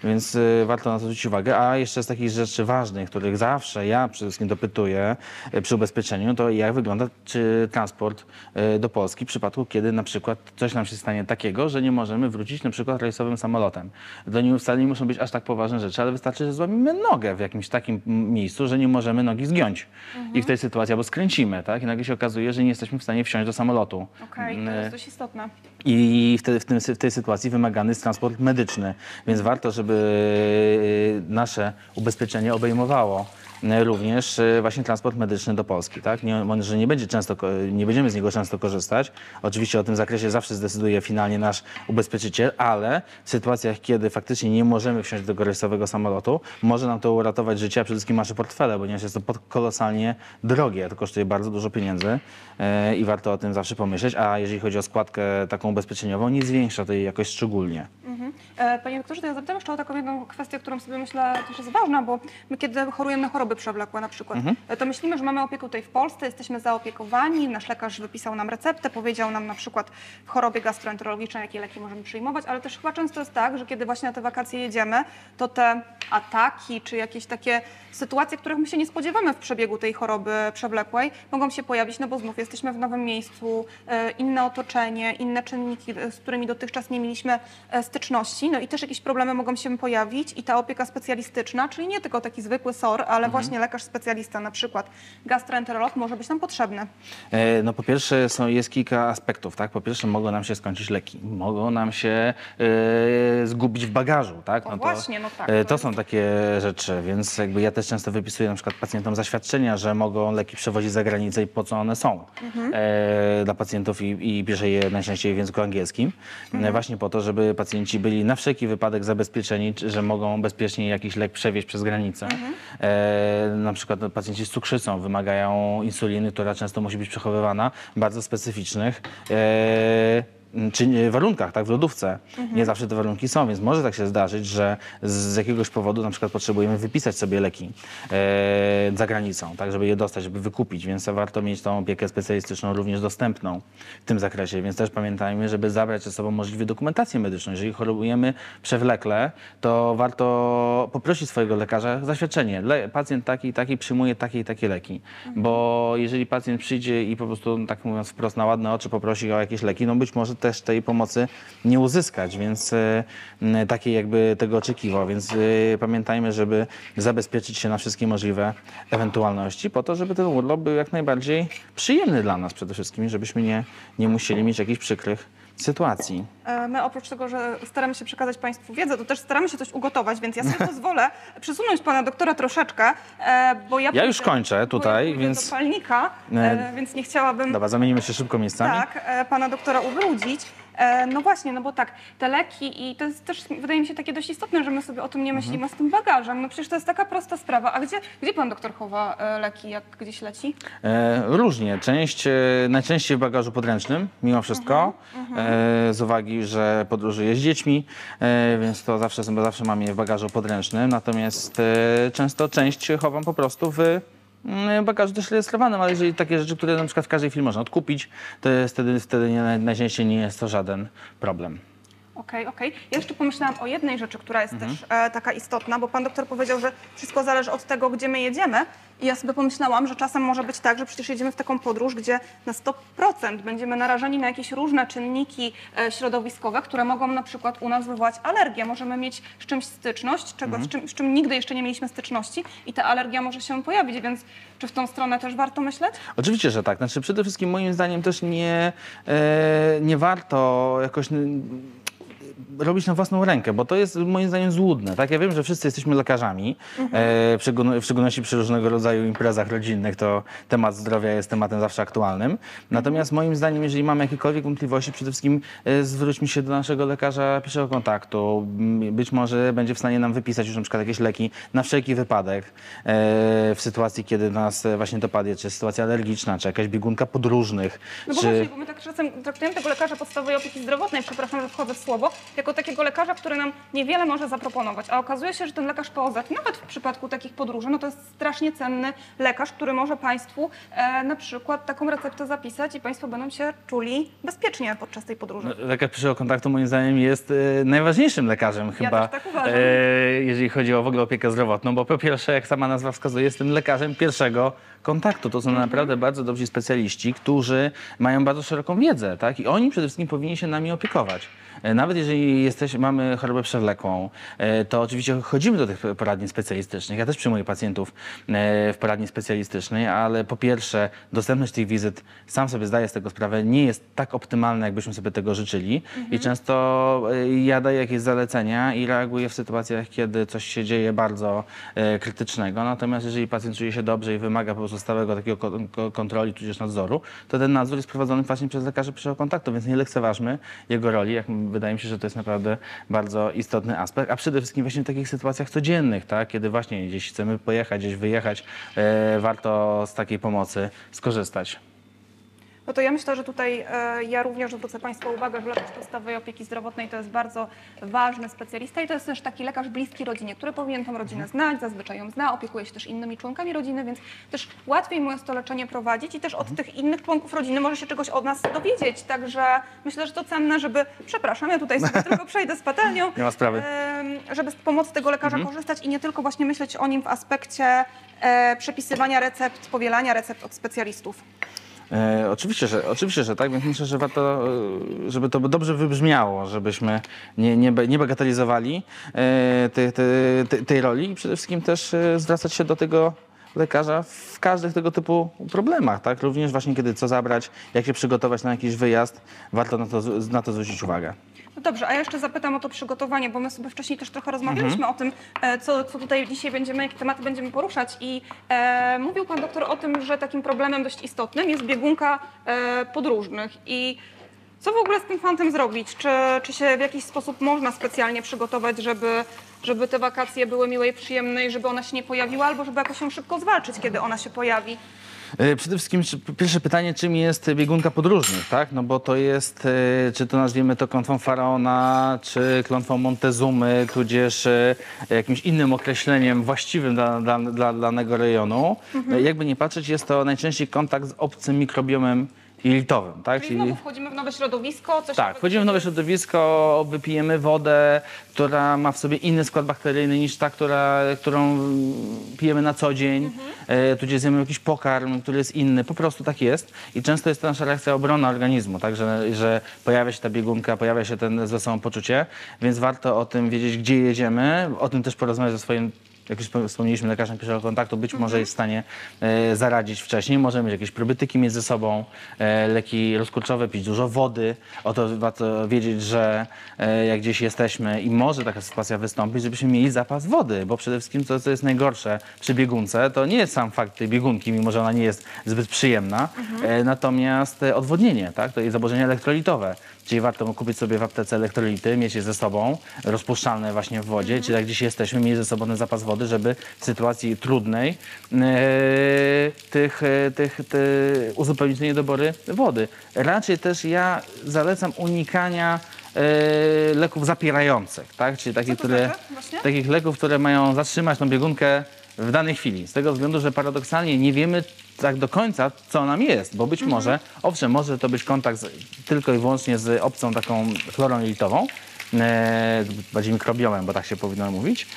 więc e, warto na to zwrócić uwagę. A jeszcze z takich rzeczy ważnych, których zawsze ja przede wszystkim dopytuję e, przy ubezpieczeniu, to jak wygląda czy transport e, do Polski w przypadku, kiedy na przykład coś nam się stanie takiego, że nie możemy wrócić na przykład rejsowym samolotem. To nie, wcale nie muszą być aż tak poważne rzeczy, ale wystarczy, że złamimy nogę w jakimś takim miejscu, że nie możemy nogi zgiąć. I w tej sytuacji albo skręcimy, tak? I nagle się okazuje, że nie jesteśmy w stanie wsiąść do samolotu. Okej, to Mm, jest dość istotne. I w, tym, w tej sytuacji wymagany jest transport medyczny, więc warto, żeby nasze ubezpieczenie obejmowało również e, właśnie transport medyczny do Polski, tak? Nie, że nie będzie często, nie będziemy z niego często korzystać. Oczywiście o tym zakresie zawsze zdecyduje finalnie nasz ubezpieczyciel, ale w sytuacjach, kiedy faktycznie nie możemy wsiąść do rejsowego samolotu, może nam to uratować życie, a przede wszystkim nasze portfele, ponieważ jest to kolosalnie drogie, to kosztuje bardzo dużo pieniędzy e, i warto o tym zawsze pomyśleć, a jeżeli chodzi o składkę taką ubezpieczeniową, nie zwiększa tej jakoś szczególnie. E, Panie doktorze, to ja zapytam jeszcze o taką jedną kwestię, którą sobie myślę też jest ważna, bo my kiedy chorujemy na choroby przewlekłe na przykład, e, to myślimy, że mamy opiekę tutaj w Polsce, jesteśmy zaopiekowani, nasz lekarz wypisał nam receptę, powiedział nam na przykład w chorobie gastroenterologicznej, jakie leki możemy przyjmować, ale też chyba często jest tak, że kiedy właśnie na te wakacje jedziemy, to te ataki czy jakieś takie sytuacje, których my się nie spodziewamy w przebiegu tej choroby przewlekłej, mogą się pojawić, no bo znów jesteśmy w nowym miejscu, e, inne otoczenie, inne czynniki, e, z którymi dotychczas nie mieliśmy styczności, no i też jakieś problemy mogą się pojawić i ta opieka specjalistyczna, czyli nie tylko taki zwykły SOR, ale właśnie lekarz specjalista, na przykład gastroenterolog może być nam potrzebny. E, No po pierwsze są, jest kilka aspektów, tak? Po pierwsze mogą nam się skończyć leki, mogą nam się e, zgubić w bagażu, tak? O to, właśnie, no tak, e, to To są takie rzeczy, więc jakby ja też często wypisuję na przykład pacjentom zaświadczenia, że mogą leki przewozić za granicę i po co one są Mhm. e, dla pacjentów i, i piszę je najczęściej w języku angielskim, Mhm. właśnie po to, żeby pacjenci byli na wszelki wypadek zabezpieczeni, że mogą bezpiecznie jakiś lek przewieźć przez granicę. Mhm. E, na przykład no, pacjenci z cukrzycą wymagają insuliny, która często musi być przechowywana bardzo specyficznych. E, czy nie- warunkach, tak, w lodówce. Nie zawsze te warunki są, więc może tak się zdarzyć, że z jakiegoś powodu na przykład potrzebujemy wypisać sobie leki e, za granicą, tak, żeby je dostać, żeby wykupić, więc warto mieć tą opiekę specjalistyczną również dostępną w tym zakresie, więc też pamiętajmy, żeby zabrać ze sobą możliwie dokumentację medyczną. Jeżeli chorujemy przewlekle, to warto poprosić swojego lekarza zaświadczenie. Le, pacjent taki i taki przyjmuje takie i takie leki, bo jeżeli pacjent przyjdzie i po prostu, tak mówiąc wprost, na ładne oczy poprosi o jakieś leki, no być może też tej pomocy nie uzyskać, więc e, takiej jakby tego oczekiwał, więc e, pamiętajmy, żeby zabezpieczyć się na wszystkie możliwe ewentualności po to, żeby ten urlop był jak najbardziej przyjemny dla nas przede wszystkim, żebyśmy nie, nie musieli mieć jakichś przykrych sytuacji. E, My oprócz tego, że staramy się przekazać Państwu wiedzę, to też staramy się coś ugotować, więc ja sobie pozwolę przesunąć Pana doktora troszeczkę, e, bo ja... Ja już kończę ja tutaj, pójdę więc- do palnika, e, więc nie chciałabym... Dobra, zamienimy się szybko miejscami. Tak, e, pana doktora ubrudzić. E, No właśnie, no bo tak, te leki i to jest też, wydaje mi się, takie dość istotne, że my sobie o tym nie myślimy Mhm. z tym bagażem. No przecież to jest taka prosta sprawa. A gdzie, gdzie pan doktor chowa e, leki, jak gdzieś leci? E, różnie. Część, e, najczęściej w bagażu podręcznym, mimo wszystko, e, z uwagi, że podróżuję z dziećmi, e, więc to zawsze, zawsze mam je w bagażu podręcznym. Natomiast często część chowam po prostu w bagażu też rejestrowanym, ale jeżeli takie rzeczy, które na przykład w każdej chwili można odkupić, to jest wtedy, wtedy nie, najczęściej nie jest to żaden problem. Okej, okej. Ja jeszcze pomyślałam o jednej rzeczy, która jest Mhm. też e, taka istotna, bo pan doktor powiedział, że wszystko zależy od tego, gdzie my jedziemy. I ja sobie pomyślałam, że czasem może być tak, że przecież jedziemy w taką podróż, gdzie na 100% będziemy narażeni na jakieś różne czynniki e, środowiskowe, które mogą na przykład u nas wywołać alergię. Możemy mieć z czymś styczność, czego, z, czym, z czym nigdy jeszcze nie mieliśmy styczności i ta alergia może się pojawić, więc czy w tą stronę też warto myśleć? Oczywiście, że tak. Znaczy, przede wszystkim moim zdaniem też nie, e, nie warto jakoś robić na własną rękę, bo to jest moim zdaniem złudne. Tak? Ja wiem, że wszyscy jesteśmy lekarzami, e, w, szczególno- w szczególności przy różnego rodzaju imprezach rodzinnych, to temat zdrowia jest tematem zawsze aktualnym. Natomiast moim zdaniem, jeżeli mamy jakiekolwiek wątpliwości, przede wszystkim e, zwróćmy się do naszego lekarza pierwszego kontaktu. Być może będzie w stanie nam wypisać już na przykład jakieś leki na wszelki wypadek e, w sytuacji, kiedy nas właśnie dopadnie, czy sytuacja alergiczna, czy jakaś biegunka podróżnych, No bo czy... właśnie, bo my tak czasem traktujemy tego lekarza podstawowej opieki zdrowotnej, przepraszam, że wchodzę w słowo, jako takiego lekarza, który nam niewiele może zaproponować. A okazuje się, że ten lekarz POZ, nawet w przypadku takich podróży, no to jest strasznie cenny lekarz, który może Państwu e, na przykład taką receptę zapisać i Państwo będą się czuli bezpiecznie podczas tej podróży. Lekarz pierwszego kontaktu moim zdaniem jest e, najważniejszym lekarzem chyba, też tak e, jeżeli chodzi o w ogóle opiekę zdrowotną, bo po pierwsze, jak sama nazwa wskazuje, jestem lekarzem pierwszego kontaktu. To są naprawdę bardzo dobrzy specjaliści, którzy mają bardzo szeroką wiedzę, tak? I oni przede wszystkim powinni się nami opiekować. E, Nawet jeżeli jesteś, mamy chorobę przewlekłą, e, to oczywiście chodzimy do tych poradni specjalistycznych. Ja też przyjmuję pacjentów e, w poradni specjalistycznej, ale po pierwsze dostępność tych wizyt, sam sobie zdaję z tego sprawę, nie jest tak optymalna, jakbyśmy sobie tego życzyli i często e, ja daję jakieś zalecenia i reaguję w sytuacjach, kiedy coś się dzieje bardzo krytycznego. Natomiast jeżeli pacjent czuje się dobrze i wymaga po prostu stałego takiego ko- ko- kontroli tudzież nadzoru, to ten nadzór jest prowadzony właśnie przez lekarzy pierwszego kontaktu, więc nie lekceważmy jego roli. Jak wydaje mi się, że to jest naprawdę bardzo istotny aspekt, a przede wszystkim właśnie w takich sytuacjach codziennych, tak? kiedy właśnie gdzieś chcemy pojechać, gdzieś wyjechać, e, warto z takiej pomocy skorzystać. No to ja myślę, że tutaj e, ja również zwrócę Państwa uwagę, że lekarz podstawowej opieki zdrowotnej to jest bardzo ważny specjalista i to jest też taki lekarz bliski rodzinie, który powinien tą rodzinę znać, zazwyczaj ją zna, opiekuje się też innymi członkami rodziny, więc też łatwiej mu jest to leczenie prowadzić i też od tych innych członków rodziny może się czegoś od nas dowiedzieć. Także myślę, że to cenne, żeby, przepraszam, ja tutaj sobie tylko przejdę z patelnią, Nie ma sprawy. żeby z pomocy tego lekarza korzystać i nie tylko właśnie myśleć o nim w aspekcie e, przepisywania recept, powielania recept od specjalistów. E, oczywiście, że, oczywiście, że tak, więc myślę, że warto, e, żeby to dobrze wybrzmiało, żebyśmy nie, nie, nie bagatelizowali e, tej, tej, roli i przede wszystkim też e, zwracać się do tego lekarza w każdych tego typu problemach, tak? Również właśnie kiedy co zabrać, jak się przygotować na jakiś wyjazd, warto na to, na to zwrócić uwagę. No dobrze, a ja jeszcze zapytam o to przygotowanie, bo my sobie wcześniej też trochę rozmawialiśmy o tym, e, co, co tutaj dzisiaj będziemy, jakie tematy będziemy poruszać i e, mówił Pan doktor o tym, że takim problemem dość istotnym jest biegunka e, podróżnych i co w ogóle z tym fantem zrobić? Czy, czy się w jakiś sposób można specjalnie przygotować, żeby, żeby te wakacje były miłe i przyjemne i żeby ona się nie pojawiła, albo żeby jakoś ją szybko zwalczyć, kiedy ona się pojawi? E, Przede wszystkim pierwsze pytanie, czym jest biegunka podróżnych, tak? No bo to jest, e, czy to nazwiemy to klątwą faraona, czy klątwą Montezumy, tudzież e, jakimś innym określeniem właściwym dla, dla, dla danego rejonu. E, Jakby nie patrzeć, jest to najczęściej kontakt z obcym mikrobiomem jelitowym, tak? Czyli znowu wchodzimy w nowe środowisko, coś Tak, wchodzimy w nowe środowisko, wypijemy wodę, która ma w sobie inny skład bakteryjny niż ta, która, którą pijemy na co dzień, e, tudzież zjemy jakiś pokarm, który jest inny. Po prostu tak jest. I często jest to nasza reakcja obronna organizmu, tak, że, że pojawia się ta biegunka, pojawia się ten złe samopoczucie, więc warto o tym wiedzieć, gdzie jedziemy, o tym też porozmawiać ze swoim jak już wspom- wspomnieliśmy, lekarzem pierwszego kontaktu być może jest w stanie e, zaradzić wcześniej. Możemy mieć jakieś probiotyki między sobą, e, leki rozkurczowe, pić dużo wody. O to warto wiedzieć, że e, jak gdzieś jesteśmy i może taka sytuacja wystąpić, żebyśmy mieli zapas wody, bo przede wszystkim to, co jest najgorsze przy biegunce, to nie jest sam fakt tej biegunki, mimo że ona nie jest zbyt przyjemna, e, natomiast odwodnienie, tak? to jest zaburzenia elektrolitowe. Czyli warto kupić sobie w aptece elektrolity, mieć je ze sobą, rozpuszczalne właśnie w wodzie, czyli jak gdzieś jesteśmy, mieć ze sobą ten zapas wody, żeby w sytuacji trudnej e, tych, e, tych, te, uzupełnić te niedobory wody. Raczej też ja zalecam unikania e, leków zapierających, tak? czyli takich, które, takich leków, które mają zatrzymać tą biegunkę w danej chwili. Z tego względu, że paradoksalnie nie wiemy tak do końca, co nam jest, bo być może, owszem, może to być kontakt z, tylko i wyłącznie z obcą taką chlorą jelitową, bardziej mikrobiomem, bo tak się powinno mówić.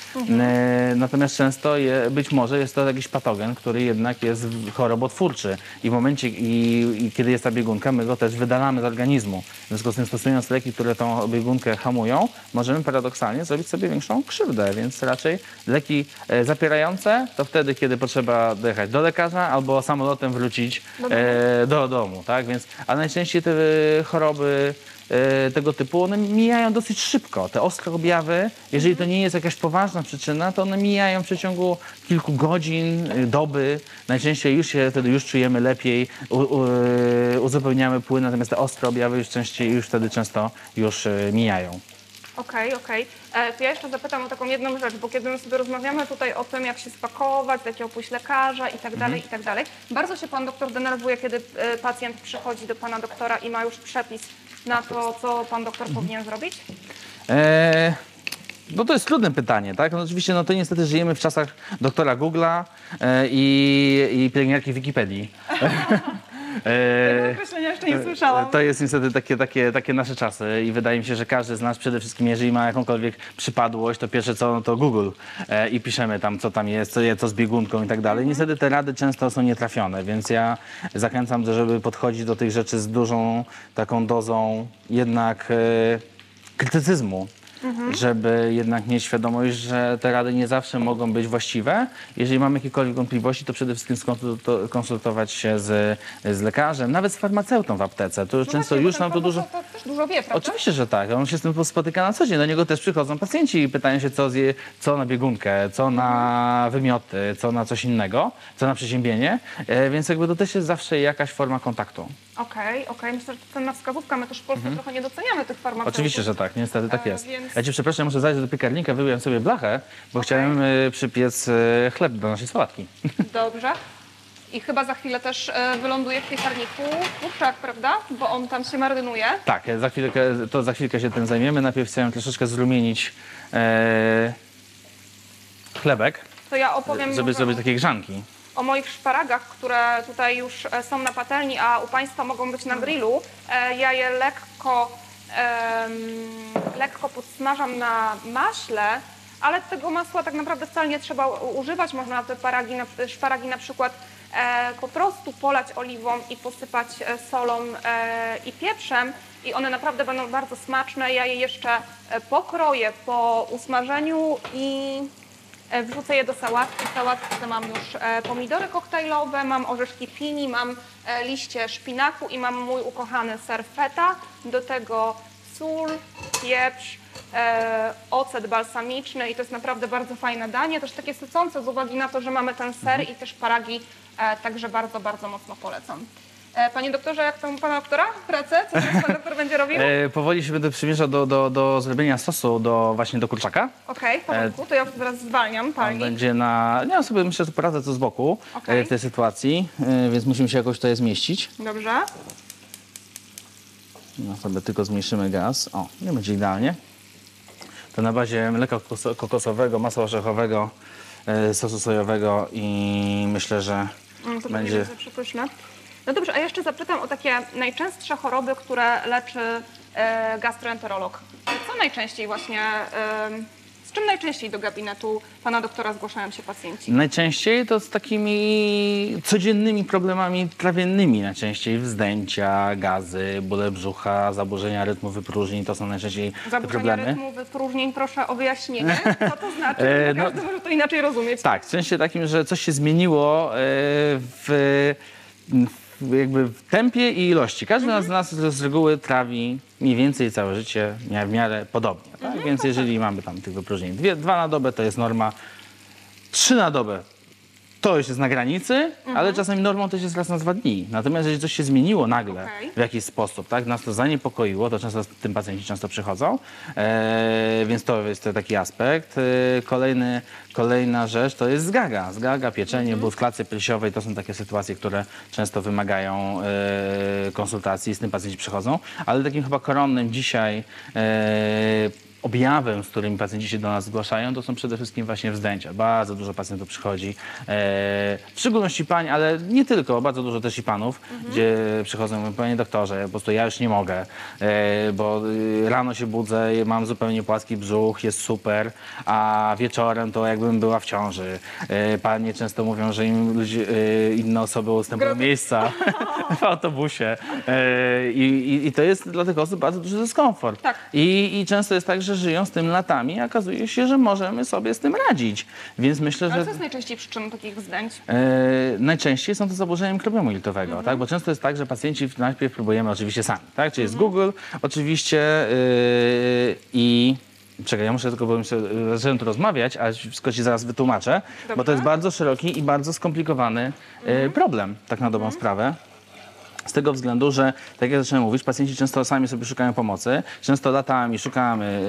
E, natomiast często je, być może jest to jakiś patogen, który jednak jest chorobotwórczy i w momencie, i, i kiedy jest ta biegunka, my go też wydalamy z organizmu. W związku z tym stosując leki, które tą biegunkę hamują, możemy paradoksalnie zrobić sobie większą krzywdę, więc raczej leki e, zapierające to wtedy, kiedy potrzeba dojechać do lekarza albo samolotem wrócić Do domu. e, do domu, tak? Więc, a najczęściej te e, choroby e, tego typu, one mijają dosyć szybko. Te ostre objawy, jeżeli to nie jest jakaś poważna przyczyna, to one mijają w przeciągu kilku godzin, y, doby. Najczęściej już się wtedy już czujemy lepiej, u, uzupełniamy płyn, natomiast te ostre objawy już częściej, już wtedy często już e, mijają. Okej, okej. E, To ja jeszcze zapytam o taką jedną rzecz, bo kiedy my sobie rozmawiamy tutaj o tym, jak się spakować, jakiego pójść lekarza i tak dalej, i tak dalej, bardzo się pan doktor denerwuje, kiedy e, pacjent przychodzi do pana doktora i ma już przepis na to, co pan doktor powinien zrobić? E, no to jest trudne pytanie, tak? No oczywiście, no to niestety żyjemy w czasach doktora Google'a e, i, i pielęgniarki Wikipedii. E, określenia jeszcze nie słyszałam. To jest niestety takie, takie, takie nasze czasy i wydaje mi się, że każdy z nas przede wszystkim, jeżeli ma jakąkolwiek przypadłość, to pierwsze co, no to Google e, i piszemy tam, co tam jest, co, co z biegunką i tak dalej. Niestety te rady często są nietrafione, więc ja zachęcam, do- żeby podchodzić do tych rzeczy z dużą taką dozą jednak e, krytycyzmu. Żeby jednak mieć świadomość, że te rady nie zawsze mogą być właściwe. Jeżeli mamy jakiekolwiek wątpliwości, to przede wszystkim skonsulto- konsultować się z, z lekarzem, nawet z farmaceutą w aptece. To już często No Właśnie, już nam to dużo. farmaceuta też dużo wie, prawda? Oczywiście, że tak. On się z tym spotyka na co dzień. Do niego też przychodzą pacjenci i pytają się, co, zje, co na biegunkę, co na wymioty, co na coś innego, co na przeziębienie. E, więc jakby to też jest zawsze jakaś forma kontaktu. Okej, okej. Myślę, że to cenna wskazówka. My też w Polsce trochę nie doceniamy tych farmaceutów. Mhm. Oczywiście, że tak. Niestety tak E, jest. więc- Ja cię przepraszam, muszę zajść do piekarnika, wyjąłem sobie blachę, bo chciałem e, przypiec e, chleb do naszej sałatki. Dobrze. I chyba za chwilę też e, wyląduje w piekarniku kurczak, prawda? Bo on tam się marynuje. Tak, za chwilkę, to za chwilkę się tym zajmiemy. Najpierw chciałem troszeczkę zrumienić e, chlebek, To ja opowiem żeby zrobić takie grzanki. o moich szparagach, które tutaj już są na patelni, a u Państwa mogą być na grillu. Ja je lekko, lekko podsmażam na maśle, ale tego masła tak naprawdę wcale nie trzeba używać. Można te paragi, szparagi na przykład e, po prostu polać oliwą i posypać e, solą e, i pieprzem i one naprawdę będą bardzo smaczne. Ja je jeszcze pokroję po usmażeniu i Wrzucę je do sałatki. W sałatce mam już e, pomidory koktajlowe, mam orzeszki fini, mam e, liście szpinaku i mam mój ukochany ser feta. Do tego sól, pieprz, e, ocet balsamiczny i to jest naprawdę bardzo fajne danie. Też takie sycące z uwagi na to, że mamy ten ser i też paragi, e, także bardzo, bardzo mocno polecam. E, Panie doktorze, jak tam pana doktora pracę? Co teraz pan doktor będzie robił? E, powoli się będę przymierzał do, do, do zrobienia sosu do, właśnie do kurczaka. Okej, w porządku, to ja teraz zwalniam On palnik. będzie na... Ja sobie myślę, że poradzę to z boku e, w tej sytuacji, e, więc musimy się jakoś tutaj zmieścić. Dobrze. No sobie tylko zmniejszymy gaz. O, nie będzie idealnie. To na bazie mleka kokos- kokosowego, masła orzechowego, e, sosu sojowego i myślę, że Mm, To będzie... będzie. No dobrze, a jeszcze zapytam o takie najczęstsze choroby, które leczy e, gastroenterolog. Co najczęściej właśnie, z czym najczęściej do gabinetu pana doktora zgłaszają się pacjenci? Najczęściej to z takimi codziennymi problemami trawiennymi. Najczęściej wzdęcia, gazy, bóle brzucha, zaburzenia rytmu wypróżnień. To są najczęściej te Zaburzenia problemy. rytmu, wypróżnień, proszę o wyjaśnienie. Co to znaczy? E, no- każdy może to inaczej rozumieć. Tak, w sensie takim, że coś się zmieniło e, w, w, jakby w tempie i ilości. Każdy z nas z reguły trawi mniej więcej całe życie w miarę podobnie. Tak? Więc jeżeli mamy tam tych wypróżnień dwie, dwa na dobę, to jest norma. Trzy na dobę to już jest na granicy, ale czasami normą też jest raz na dwa dni. Natomiast jeżeli coś się zmieniło nagle Okej. w jakiś sposób, tak, nas to zaniepokoiło, to często tym pacjenci często przychodzą, e, więc to jest to taki aspekt. E, kolejny, kolejna rzecz to jest zgaga. Zgaga, pieczenie, ból w klatce piersiowej to są takie sytuacje, które często wymagają e, konsultacji, z tym pacjenci przychodzą, ale takim chyba koronnym dzisiaj e, objawem, z którymi pacjenci się do nas zgłaszają, to są przede wszystkim właśnie wzdęcia. Bardzo dużo pacjentów przychodzi, e, w szczególności pań, ale nie tylko, bardzo dużo też i panów, gdzie przychodzą i mówią, panie doktorze, po prostu ja już nie mogę, e, bo y, rano się budzę, mam zupełnie płaski brzuch, jest super, a wieczorem to jakbym była w ciąży. E, panie często mówią, że im ludzie, e, inne osoby ustępują miejsca w autobusie e, i, i, i to jest dla tych osób bardzo duży dyskomfort. Tak. I, I często jest tak, że żyją z tym latami, okazuje się, że możemy sobie z tym radzić. Więc myślę, Ale że co jest najczęściej przyczyną takich wzdęć? e, najczęściej są to zaburzenia mikrobiomu jelitowego, Mhm. tak? Bo często jest tak, że pacjenci najpierw próbujemy oczywiście sami, tak? Czyli jest Google oczywiście e, i Czekaj, ja muszę tylko, bo zacząłem tu rozmawiać, a wszystko ci zaraz wytłumaczę, bo to Dobrze. jest bardzo szeroki i bardzo skomplikowany e, Mhm. problem, tak na dobrą sprawę. Z tego względu, że tak jak zacząłem mówić, pacjenci często sami sobie szukają pomocy. Często latami szukamy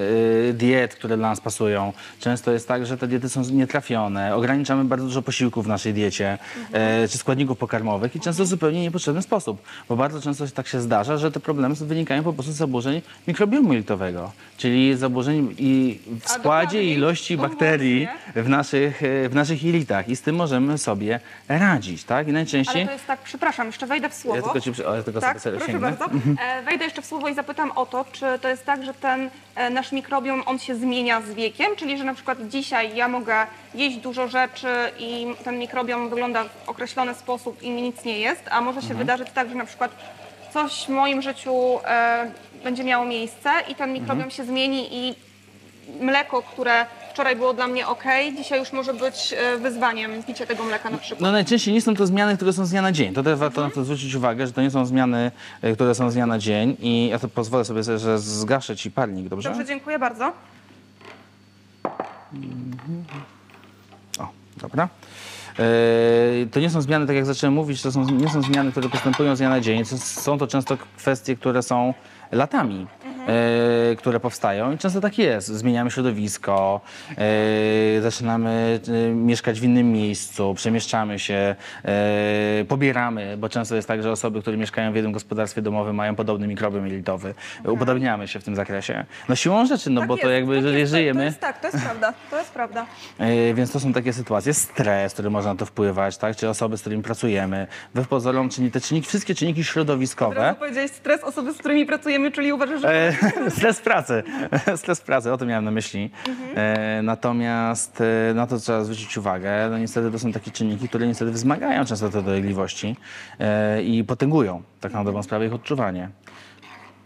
y, diet, które dla nas pasują. Często jest tak, że te diety są nietrafione. Ograniczamy bardzo dużo posiłków w naszej diecie, e, czy składników pokarmowych i często w zupełnie niepotrzebny sposób. Bo bardzo często tak się zdarza, że te problemy wynikają po prostu z zaburzeń mikrobiomu jelitowego, czyli zaburzeń i w składzie i ilości bakterii w naszych, e, w naszych jelitach i z tym możemy sobie radzić, tak? I najczęściej... Ale to jest tak, przepraszam, jeszcze wejdę w słowo. Ja ci przy... o, ja tylko Tak, sobie proszę sięgnę. bardzo. E, Wejdę jeszcze w słowo i zapytam o to, czy to jest tak, że ten e, nasz mikrobiom, on się zmienia z wiekiem, czyli że na przykład dzisiaj ja mogę jeść dużo rzeczy i ten mikrobiom wygląda w określony sposób i mi nic nie jest, a może się Mhm. wydarzyć tak, że na przykład coś w moim życiu e, będzie miało miejsce i ten mikrobiom Mhm. się zmieni i mleko, które wczoraj było dla mnie ok, dzisiaj już może być e, wyzwaniem picie tego mleka na przykład. No najczęściej nie są to zmiany, które są z dnia na dzień. To też warto na to zwrócić uwagę, że to nie są zmiany, e, które są z dnia na dzień i ja to pozwolę sobie, że zgaszę ci palnik, dobrze? Dobrze, dziękuję bardzo. O, dobra. E, To nie są zmiany, tak jak zacząłem mówić, to są, nie są zmiany, które postępują z dnia na dzień. Są to często kwestie, które są latami, e, które powstają i często tak jest. Zmieniamy środowisko, e, zaczynamy e, mieszkać w innym miejscu, przemieszczamy się, pobieramy, bo często jest tak, że osoby, które mieszkają w jednym gospodarstwie domowym mają podobny mikrobiom jelitowy. Upodobniamy się w tym zakresie. No siłą rzeczy, no Tak bo to jest, jakby, tak jeżeli jest, to- żyjemy... To jest tak, to jest prawda, to jest prawda. Więc to są takie sytuacje, stres, który może na to wpływać, tak? czy osoby, z którymi pracujemy. We pozorom, czyli te czynniki, wszystkie czynniki Od środowiskowe. razu powiedziałeś stres osoby, z którymi pracujemy, czyli uważasz, że... E, stres pracy, stres pracy, o tym miałem na myśli. E, natomiast e, na to trzeba zwrócić uwagę. No niestety to są takie czynniki, które niestety wzmagają często te dolegliwości e, i potęgują tak na dobrą sprawę ich odczuwanie.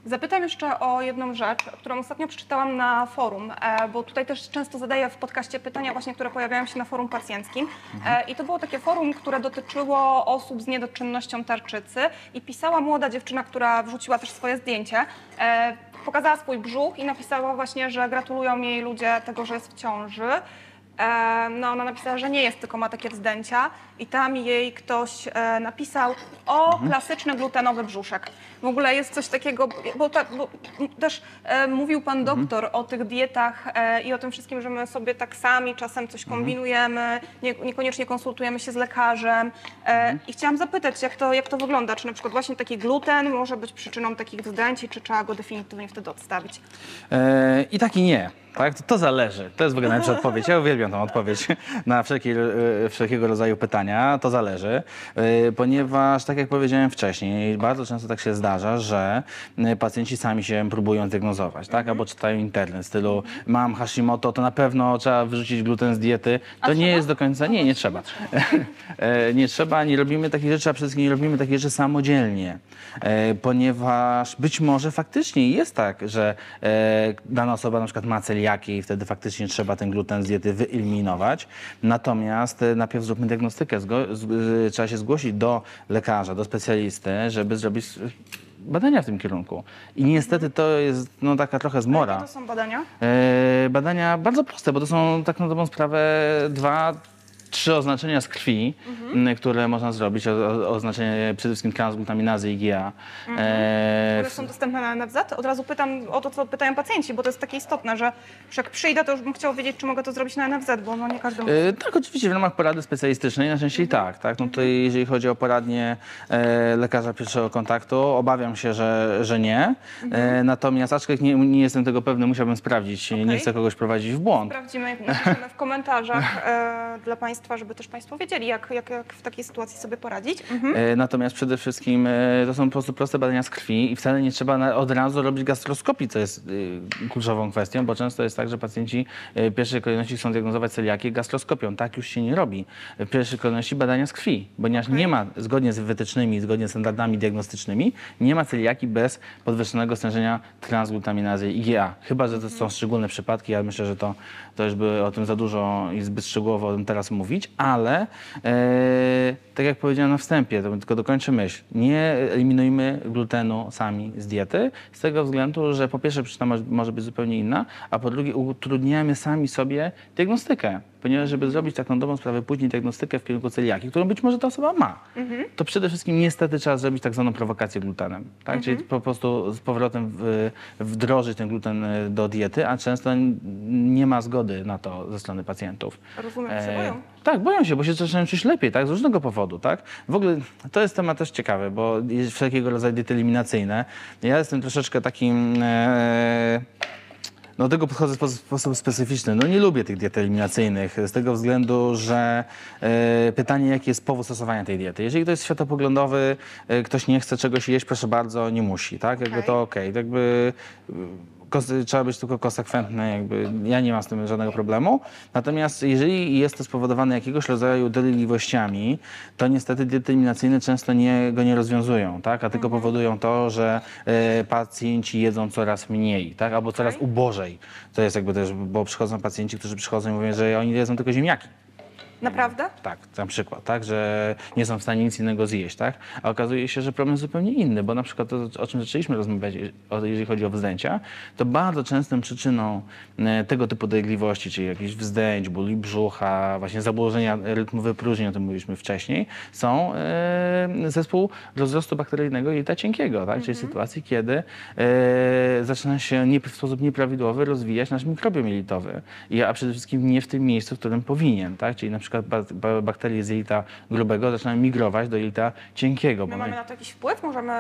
Zapytam jeszcze o jedną rzecz, którą ostatnio przeczytałam na forum, e, bo tutaj też często zadaję w podcaście pytania właśnie, które pojawiają się na forum pacjenckim. E, I to było takie forum, które dotyczyło osób z niedoczynnością tarczycy i pisała młoda dziewczyna, która wrzuciła też swoje zdjęcie. Pokazała swój brzuch i napisała właśnie, że gratulują jej ludzie tego, że jest w ciąży. E, No, ona napisała, że nie jest, tylko ma takie wzdęcia i tam jej ktoś e, napisał o klasyczny glutenowy brzuszek. W ogóle jest coś takiego, bo, ta, bo m, też e, mówił pan doktor o tych dietach e, i o tym wszystkim, że my sobie tak sami czasem coś kombinujemy, nie, niekoniecznie konsultujemy się z lekarzem e, i chciałam zapytać, jak to, jak to wygląda, czy na przykład właśnie taki gluten może być przyczyną takich wzdęć i czy trzeba go definitywnie wtedy odstawić? E, I tak i nie. Tak? To, to zależy. To jest w ogóle najlepsza odpowiedź. Ja uwielbiam tą odpowiedź na wszelkie, e, wszelkiego rodzaju pytania. To zależy, e, ponieważ tak jak powiedziałem wcześniej, bardzo często tak się zdarza, że e, pacjenci sami się próbują diagnozować, tak? albo czytają internet w stylu mam Hashimoto, to na pewno trzeba wyrzucić gluten z diety. To nie jest do końca, nie, nie trzeba. Nie trzeba, nie robimy takich rzeczy, a przede wszystkim nie robimy takich rzeczy samodzielnie, ponieważ być może faktycznie jest tak, że dana osoba na przykład ma celiakię i wtedy faktycznie trzeba ten gluten z diety wyeliminować. Natomiast e, najpierw zróbmy diagnostykę, trzeba się zgłosić do lekarza, do specjalisty, żeby zrobić e, badania w tym kierunku. I niestety to jest no, taka trochę zmora. Jakie to są badania? E, badania bardzo proste, bo to są tak na dobrą sprawę dwa, trzy oznaczenia z krwi, m, które można zrobić. O, oznaczenie przede wszystkim transglutaminazy IgA. E, One są dostępne na NFZ? Od razu pytam o to, co pytają pacjenci, bo to jest takie istotne, że jak przyjdę, to już bym chciał wiedzieć, czy mogę to zrobić na NFZ, bo no nie każdy... E, Tak, oczywiście w ramach porady specjalistycznej najczęściej tak. tak? No tutaj, jeżeli chodzi o poradnie e, lekarza pierwszego kontaktu, obawiam się, że, że nie. E, natomiast aczkolwiek nie, nie jestem tego pewny, musiałbym sprawdzić. Nie Okej. chcę kogoś prowadzić w błąd. Sprawdzimy, napiszemy w komentarzach e, dla Państwa, żeby też Państwo wiedzieli, jak, jak, jak w takiej sytuacji sobie poradzić. Mhm. E, Natomiast przede wszystkim e, to są po prostu proste badania z krwi i wcale nie trzeba od razu robić gastroskopii, co jest y, kluczową kwestią, bo często jest tak, że pacjenci e, w pierwszej kolejności chcą diagnozować celiakię gastroskopią. Tak już się nie robi. W pierwszej kolejności badania z krwi, ponieważ nie ma, zgodnie z wytycznymi, zgodnie z standardami diagnostycznymi, nie ma celiaki bez podwyższonego stężenia transglutaminazy IgA. Chyba, że to są szczególne przypadki, ja myślę, że to, to już by o tym za dużo i zbyt szczegółowo o tym teraz mówić, ale e, tak jak powiedziałem na wstępie, to tylko dokończę myśl, nie eliminujmy glutenu sami z diety, z tego względu, że po pierwsze przyczyna może, być zupełnie inna, a po drugie utrudniamy sami sobie diagnostykę. Ponieważ żeby zrobić taką dobrą sprawę później diagnostykę w kierunku celiaki, którą być może ta osoba ma, to przede wszystkim niestety trzeba zrobić tak zwaną prowokację glutenem, tak? Czyli po prostu z powrotem w, wdrożyć ten gluten e, do diety, a często nie ma zgody na to ze strony pacjentów. Rozumiem, że się boją. Tak, boją się, bo się zaczynają czuć lepiej, tak, z różnego powodu, tak. W ogóle to jest temat też ciekawy, bo jest wszelkiego rodzaju diety eliminacyjne. Ja jestem troszeczkę takim... E, no, do tego podchodzę w sposób, sposób specyficzny. No nie lubię tych diet eliminacyjnych z tego względu, że e, pytanie, jaki jest powód stosowania tej diety. Jeżeli to jest światopoglądowy, e, ktoś nie chce czegoś jeść, proszę bardzo, nie musi, tak? Jakby Okej. to okej. Jakby e, kos- trzeba być tylko konsekwentny, jakby ja nie mam z tym żadnego problemu. Natomiast jeżeli jest to spowodowane jakiegoś rodzaju dolegliwościami, to niestety diety eliminacyjne często nie, go nie rozwiązują, tak? A tylko powodują to, że e, pacjenci jedzą coraz mniej, tak? Albo coraz ubożej. To jest jakby też, bo przychodzą pacjenci, którzy przychodzą i mówią, że oni jedzą tylko ziemniaki. Naprawdę? Tak, na przykład, tak, że nie są w stanie nic innego zjeść, tak? A okazuje się, że problem jest zupełnie inny, bo na przykład to, o czym zaczęliśmy rozmawiać, jeżeli chodzi o wzdęcia, to bardzo częstą przyczyną e, tego typu dolegliwości, czyli jakichś wzdęć, bóli brzucha, właśnie zaburzenia rytmu wypróżnień, o tym mówiliśmy wcześniej, są e, zespół rozrostu bakteryjnego jelita cienkiego, tak? czyli sytuacji, kiedy e, zaczyna się nie, w sposób nieprawidłowy rozwijać nasz mikrobiom jelitowy, a przede wszystkim nie w tym miejscu, w którym powinien, tak? czyli na przykład ba- bakterie z jelita grubego zaczynają migrować do jelita cienkiego. My mamy my- na to jakiś wpływ? Możemy...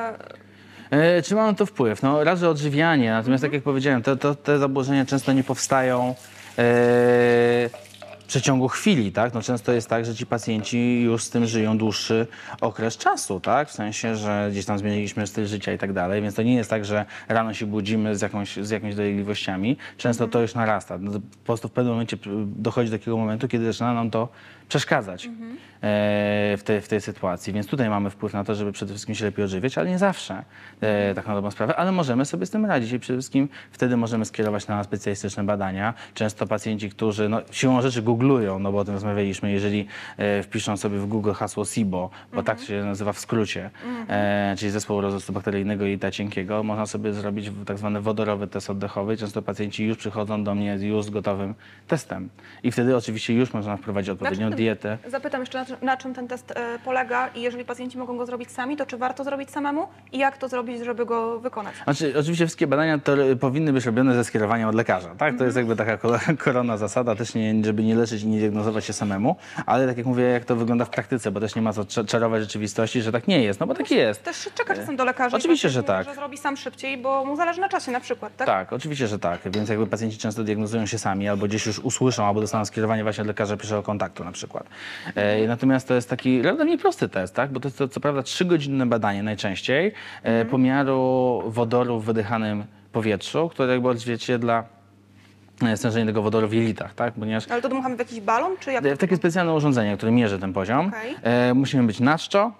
E, Czy ma na to wpływ? No, raz, że odżywianie, natomiast tak jak powiedziałem, to, to, te zaburzenia często nie powstają w przeciągu chwili, tak? No, często jest tak, że ci pacjenci już z tym żyją dłuższy okres czasu, tak? W sensie, że gdzieś tam zmieniliśmy styl życia i tak dalej, więc to nie jest tak, że rano się budzimy z, jakąś, z jakimiś dolegliwościami. Często to już narasta. No, po prostu w pewnym momencie dochodzi do takiego momentu, kiedy zaczyna nam to przeszkadzać e, w, tej, w tej sytuacji. Więc tutaj mamy wpływ na to, żeby przede wszystkim się lepiej odżywiać, ale nie zawsze, e, tak na dobrą sprawę, ale możemy sobie z tym radzić i przede wszystkim wtedy możemy skierować na specjalistyczne badania. Często pacjenci, którzy no, siłą rzeczy googlują, no bo o tym rozmawialiśmy, jeżeli e, wpiszą sobie w Google hasło SIBO, bo tak się nazywa w skrócie, e, czyli zespołu rozrostu bakteryjnego jelita cienkiego, można sobie zrobić tak zwany wodorowy test oddechowy. Często pacjenci już przychodzą do mnie już z gotowym testem i wtedy oczywiście już można wprowadzić odpowiednią tym- dietę. Zapytam jeszcze, na, czym- na czym ten test e, polega i jeżeli pacjenci mogą go zrobić sami, to czy warto zrobić samemu i jak to zrobić, żeby go wykonać? Znaczy, oczywiście wszystkie badania to powinny być robione ze skierowaniem od lekarza, tak? To jest jakby taka korona zasada, też nie, żeby nie leczyć i nie diagnozować się samemu, ale tak jak mówię, jak to wygląda w praktyce, bo też nie ma co cza- czarować rzeczywistości, że tak nie jest, no bo tak jest. Też czeka czasem do lekarza. Oczywiście, że tak. Że zrobi sam szybciej, bo mu zależy na czasie na przykład, tak? Tak, oczywiście, że tak, więc jakby pacjenci często diagnozują się sami, albo gdzieś już usłyszą, albo dostaną skierowanie właśnie od lekarza pierwszego kontaktu na przykład. E, natomiast to jest taki relatywnie prosty test, tak? Bo to jest to, co prawda trzygodzinne badanie najczęściej e, pomiaru wodoru w wydychanym powietrzu, które jakby odzwierciedla e, stężenie tego wodoru w jelitach, tak? Ponieważ Ale to dmuchamy w jakiś balon, czy jak? w takie specjalne urządzenie, które mierzy ten poziom. Okej. E, musimy być na czczo,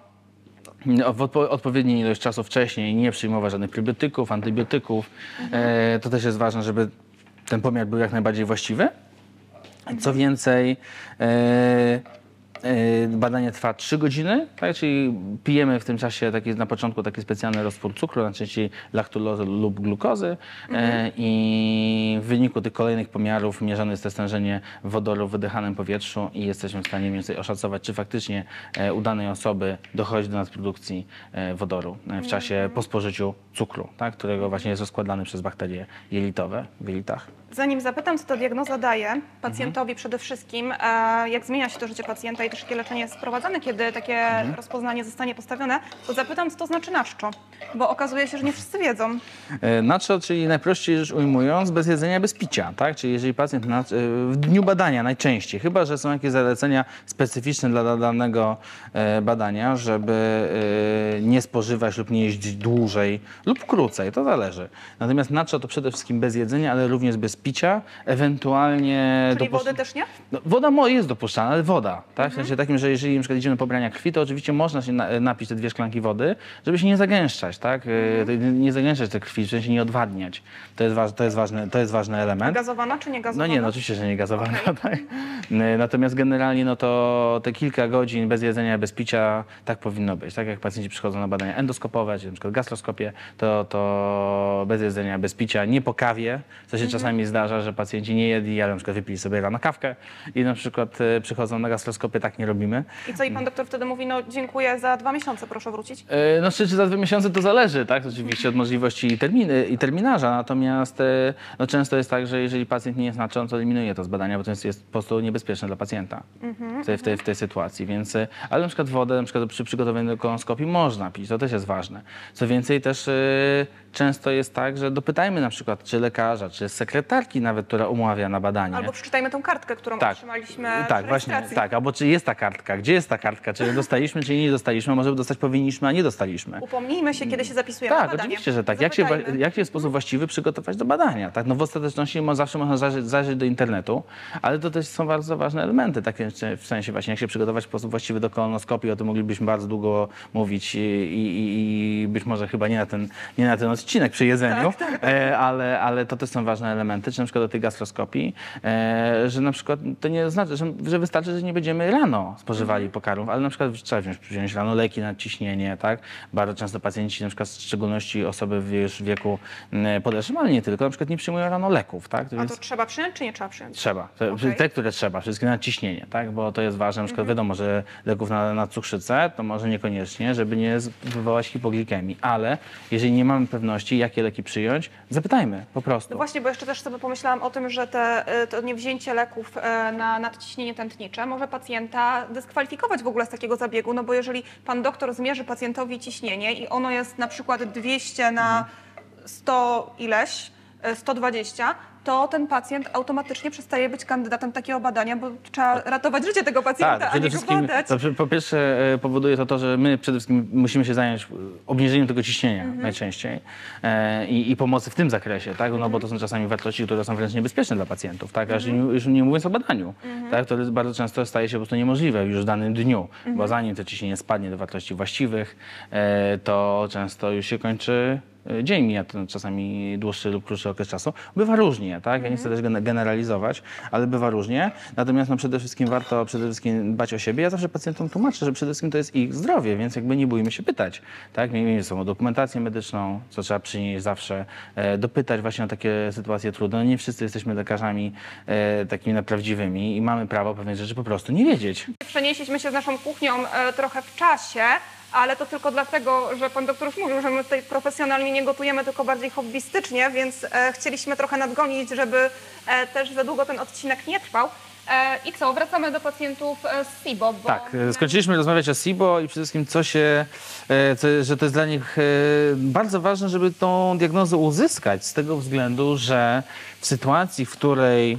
w odpo- odpowiedniej ilość czasu wcześniej, nie przyjmować żadnych probiotyków, antybiotyków. E, to też jest ważne, żeby ten pomiar był jak najbardziej właściwy. Co więcej, e, e, badanie trwa 3 godziny, tak? czyli pijemy w tym czasie taki, na początku taki specjalny roztwór cukru, najczęściej laktulozy lub glukozy e, i w wyniku tych kolejnych pomiarów mierzone jest to stężenie wodoru w wydychanym powietrzu i jesteśmy w stanie mniej więcej oszacować, czy faktycznie u danej osoby dochodzi do nadprodukcji wodoru w czasie po spożyciu cukru, tak? którego właśnie jest rozkładany przez bakterie jelitowe w jelitach. Zanim zapytam, co ta diagnoza daje pacjentowi Mhm. przede wszystkim, e, jak zmienia się to życie pacjenta i też jakie leczenie jest wprowadzane, kiedy takie Mhm. rozpoznanie zostanie postawione, to zapytam, co to znaczy naszczo, bo okazuje się, że nie wszyscy wiedzą. E, Nacho, czyli najprościej rzecz ujmując, bez jedzenia, bez picia, tak? Czyli jeżeli pacjent na, e, w dniu badania najczęściej, chyba że są jakieś zalecenia specyficzne dla danego badania, żeby nie spożywać lub nie jeść dłużej lub krócej, to zależy. Natomiast nacho to przede wszystkim bez jedzenia, ale również bez picia, ewentualnie... Czyli dopuszcz- wody też nie? no, woda mo- jest dopuszczalna, ale woda, tak? W sensie takim, że jeżeli na przykład idziemy pobrania krwi, to oczywiście można się na, napić te dwie szklanki wody, żeby się nie zagęszczać, tak? E, Nie zagęszczać tej krwi, w sensie nie odwadniać. To jest, waż, to jest, ważny, to jest ważny element. Gazowana czy nie No gazowana? nie, no oczywiście, że nie gazowana. Tak? E, Natomiast generalnie no to te kilka godzin bez jedzenia, bez picia, tak powinno być. Tak jak pacjenci przychodzą wykonał badania endoskopowe, czy na przykład gastroskopię, to, to bez jedzenia, bez picia, nie po kawie, co się czasami zdarza, że pacjenci nie jedli, ale na przykład wypili sobie rano kawkę i na przykład e, przychodzą na gastroskopię, tak nie robimy. I co, i pan doktor wtedy mówi, no dziękuję, za dwa miesiące proszę wrócić? E, No czy, czy za dwa miesiące to zależy, tak? Oczywiście od możliwości i, terminy, i terminarza, natomiast e, no, często jest tak, że jeżeli pacjent nie jest na czym, to eliminuje to z badania, bo to jest, jest po prostu niebezpieczne dla pacjenta w, tej, w, tej, w tej sytuacji. Więc, ale na przykład wodę na przykład przy przygotowaniu do kolonoskopii można pić, to też jest ważne. Co więcej też często jest tak, że dopytajmy na przykład czy lekarza, czy sekretarki nawet, która umawia na badanie. Albo przeczytajmy tą kartkę, którą Tak, otrzymaliśmy tak, właśnie, tak, albo czy jest ta kartka, gdzie jest ta kartka, czy dostaliśmy, czy nie dostaliśmy, może dostać powinniśmy, a nie dostaliśmy. Upomnijmy się, kiedy się zapisujemy na Tak, oczywiście, że tak. Jak się, jak się w sposób właściwy przygotować do badania? Tak? No w ostateczności zawsze można zajrzeć, zajrzeć do internetu, ale to też są bardzo ważne elementy, takie w sensie właśnie jak się przygotować w sposób właściwy do kolonoskopii, o tym moglibyśmy bardzo długo mówić i, i, i być może chyba nie na ten, nie na ten odcinek przy jedzeniu, E, ale, ale to też są ważne elementy, czy na przykład do tej gastroskopii, e, że na przykład to nie znaczy, że, że wystarczy, że nie będziemy rano spożywali pokarmów, ale na przykład trzeba wziąć, wziąć rano leki na ciśnienie, tak? Bardzo często pacjenci, na przykład w szczególności osoby w już wieku mm, podeszłym, ale nie tylko, na przykład nie przyjmują rano leków, tak? A to trzeba przyjąć, czy nie trzeba przyjąć? Trzeba. Te, Okej. te, które trzeba, wszystkie na ciśnienie, tak? Bo to jest ważne. Na przykład wiadomo, że leków na, na cukrzycę to może niekoniecznie, żeby nie wywołać hipoglikemii, ale jeżeli nie mamy pewności, jakie leki przyjąć, zapytajmy po prostu. No właśnie, bo jeszcze też sobie pomyślałam o tym, że te, y, to niewzięcie leków y, na nadciśnienie tętnicze może pacjenta dyskwalifikować w ogóle z takiego zabiegu, no bo jeżeli pan doktor zmierzy pacjentowi ciśnienie i ono jest na przykład 200 na 100 ileś, y, 120, to ten pacjent automatycznie przestaje być kandydatem takiego badania, bo trzeba ratować życie tego pacjenta, Tak, a nie go badać. to, po pierwsze e, powoduje to to, że my przede wszystkim musimy się zająć obniżeniem tego ciśnienia Mhm. najczęściej e, i, i pomocy w tym zakresie, tak? no Mhm. bo to są czasami wartości, które są wręcz niebezpieczne dla pacjentów, tak? Aż nie, już nie mówiąc o badaniu, Mhm. tak? to bardzo często staje się po prostu niemożliwe już w danym dniu, Mhm. bo zanim to ciśnienie spadnie do wartości właściwych, e, to często już się kończy dzień mija to czasami dłuższy lub krótszy okres czasu. Bywa różnie, tak? Ja nie chcę też gen- generalizować, ale bywa różnie. Natomiast no, przede wszystkim warto przede wszystkim dbać o siebie. Ja zawsze pacjentom tłumaczę, że przede wszystkim to jest ich zdrowie, więc jakby nie bójmy się pytać. Tak? Miejmy są dokumentację medyczną, co trzeba przynieść zawsze, e, dopytać właśnie o takie sytuacje trudne. No, nie wszyscy jesteśmy lekarzami e, takimi prawdziwymi i mamy prawo pewnych rzeczy po prostu nie wiedzieć. Przenieśliśmy się z naszą kuchnią e, trochę w czasie, ale to tylko dlatego, że pan doktor już mówił, że my tutaj profesjonalnie nie gotujemy, tylko bardziej hobbystycznie, więc e, chcieliśmy trochę nadgonić, żeby e, też za długo ten odcinek nie trwał. E, I co, wracamy do pacjentów z SIBO. Bo Tak, skończyliśmy rozmawiać o SIBO i przede wszystkim co się, co, że to jest dla nich bardzo ważne, żeby tą diagnozę uzyskać z tego względu, że w sytuacji, w której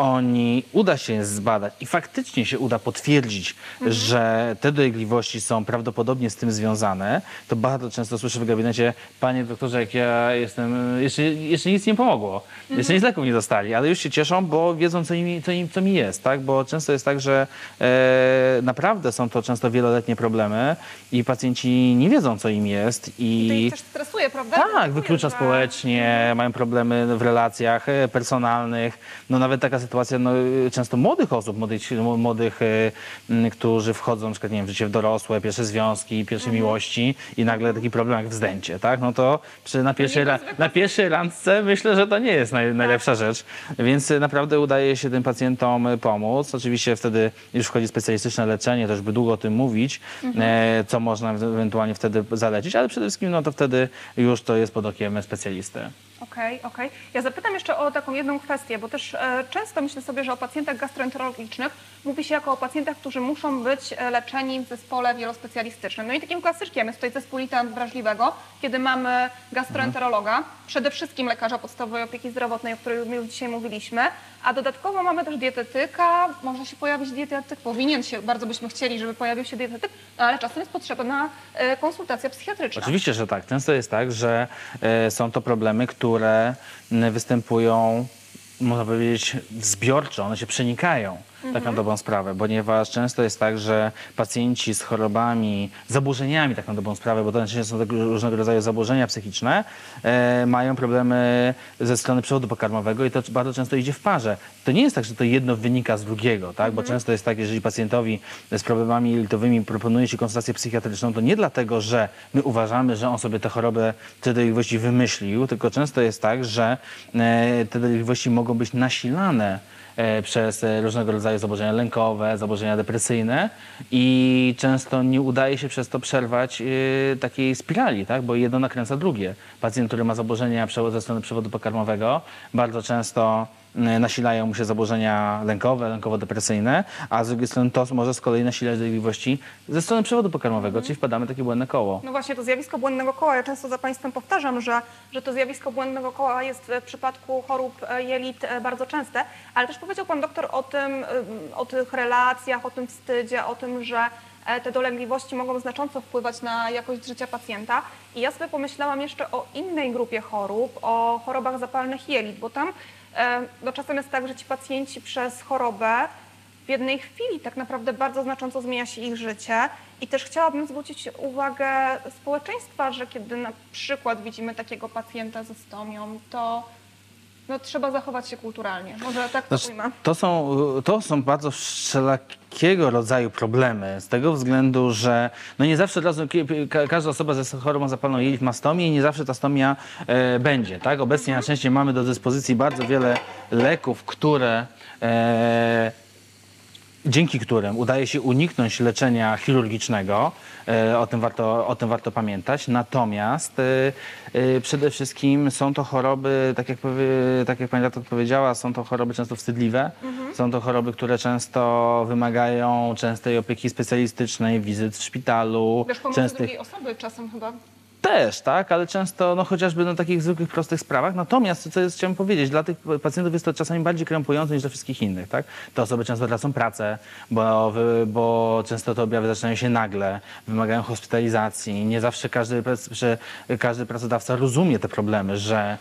oni uda się zbadać i faktycznie się uda potwierdzić, że te dolegliwości są prawdopodobnie z tym związane, to bardzo często słyszę w gabinecie, panie doktorze, jak ja jestem, jeszcze, jeszcze nic nie pomogło, jeszcze nic leków nie dostali, ale już się cieszą, bo wiedzą, co, im, co, im, co mi jest, tak? Bo często jest tak, że e, naprawdę są to często wieloletnie problemy i pacjenci nie wiedzą, co im jest To ich też stresuje, prawda? tak, Denerwuje, wyklucza że- społecznie, mają problemy w relacjach e, personalnych. No nawet taka sytuacja no, e, często młodych osób, młodych, młodych m, którzy wchodzą na przykład, nie wiem, w życie w dorosłe, pierwsze związki, pierwsze Mhm. miłości i nagle taki problem jak wzdęcie, tak? No to przy, na, pierwszej, ra, na pierwszej randce myślę, że to nie jest naj, najlepsza rzecz. Więc e, naprawdę udaje się tym pacjentom pomóc. Oczywiście wtedy już wchodzi specjalistyczne leczenie, też by długo o tym mówić, Mhm. e, co można ewentualnie wtedy zalecić, ale przede wszystkim no to wtedy już to jest pod okiem specjalisty. Okej, okej. Ja zapytam jeszcze o taką jedną kwestię, bo też e, często myślę sobie, że o pacjentach gastroenterologicznych mówi się jako o pacjentach, którzy muszą być e, leczeni w zespole wielospecjalistycznym. No i takim klasyczkiem jest tutaj zespół litent wrażliwego, kiedy mamy gastroenterologa, przede wszystkim lekarza podstawowej opieki zdrowotnej, o której my już dzisiaj mówiliśmy, a dodatkowo mamy też dietetyka, może się pojawić dietetyk, powinien się, bardzo byśmy chcieli, żeby pojawił się dietetyk, no ale czasem jest potrzebna e, konsultacja psychiatryczna. Oczywiście, że tak. Często jest tak, że e, są to problemy, które występują, można powiedzieć, zbiorczo, one się przenikają. Tak na dobrą sprawę, ponieważ często jest tak, że pacjenci z chorobami, zaburzeniami tak na dobrą sprawę, bo to najczęściej są różnego rodzaju zaburzenia psychiczne, e, mają problemy ze strony przewodu pokarmowego i to bardzo często idzie w parze. To nie jest tak, że to jedno wynika z drugiego, tak? bo często jest tak, jeżeli pacjentowi z problemami jelitowymi proponuje się konsultację psychiatryczną, to nie dlatego, że my uważamy, że on sobie tę chorobę, te dolegliwości wymyślił, tylko często jest tak, że e, te dolegliwości mogą być nasilane przez e, różnego rodzaju zaburzenia lękowe, zaburzenia depresyjne i często nie udaje się przez to przerwać e, takiej spirali, tak? bo jedno nakręca drugie. Pacjent, który ma zaburzenia ze strony przewodu pokarmowego, bardzo często e, nasilają mu się zaburzenia lękowe, lękowo-depresyjne, a z drugiej strony to może z kolei nasilać dolegliwości ze strony przewodu pokarmowego, czyli wpadamy w takie błędne koło. No właśnie, to zjawisko błędnego koła, ja często za Państwem powtarzam, że, że to zjawisko błędnego koła jest w przypadku chorób e, jelit e, bardzo częste, ale też powiedział Pan doktor o tym, ym, o tych relacjach, o tym wstydzie, o tym, że e, te dolegliwości mogą znacząco wpływać na jakość życia pacjenta. I ja sobie pomyślałam jeszcze o innej grupie chorób, o chorobach zapalnych jelit, bo tam e, no czasem jest tak, że ci pacjenci przez chorobę w jednej chwili tak naprawdę bardzo znacząco zmienia się ich życie. I też chciałabym zwrócić uwagę społeczeństwa, że kiedy na przykład widzimy takiego pacjenta ze stomią, to no, trzeba zachować się kulturalnie. Może tak to Znaczy, ujmę. to, są, to są bardzo wszelakiego rodzaju problemy, z tego względu, że no nie zawsze razu ka- każda osoba ze chorobą zapalną jelit ma stomię i nie zawsze ta stomia e, będzie. Tak? Obecnie na szczęście mamy do dyspozycji bardzo wiele leków, które e, dzięki którym udaje się uniknąć leczenia chirurgicznego. E, O tym warto, o tym warto pamiętać. Natomiast e, e, przede wszystkim są to choroby, tak jak, powie, tak jak pani doktor powiedziała, są to choroby często wstydliwe. Są to choroby, które często wymagają częstej opieki specjalistycznej, wizyt w szpitalu. Też pomocy częstych drugiej osoby czasem chyba. Też, tak, ale często no, chociażby na takich zwykłych, prostych sprawach. Natomiast, co jest, chciałem powiedzieć, dla tych pacjentów jest to czasami bardziej krępujące niż dla wszystkich innych. Tak? Te osoby często tracą pracę, bo, bo często te objawy zaczynają się nagle, wymagają hospitalizacji. Nie zawsze każdy, każdy pracodawca rozumie te problemy, że,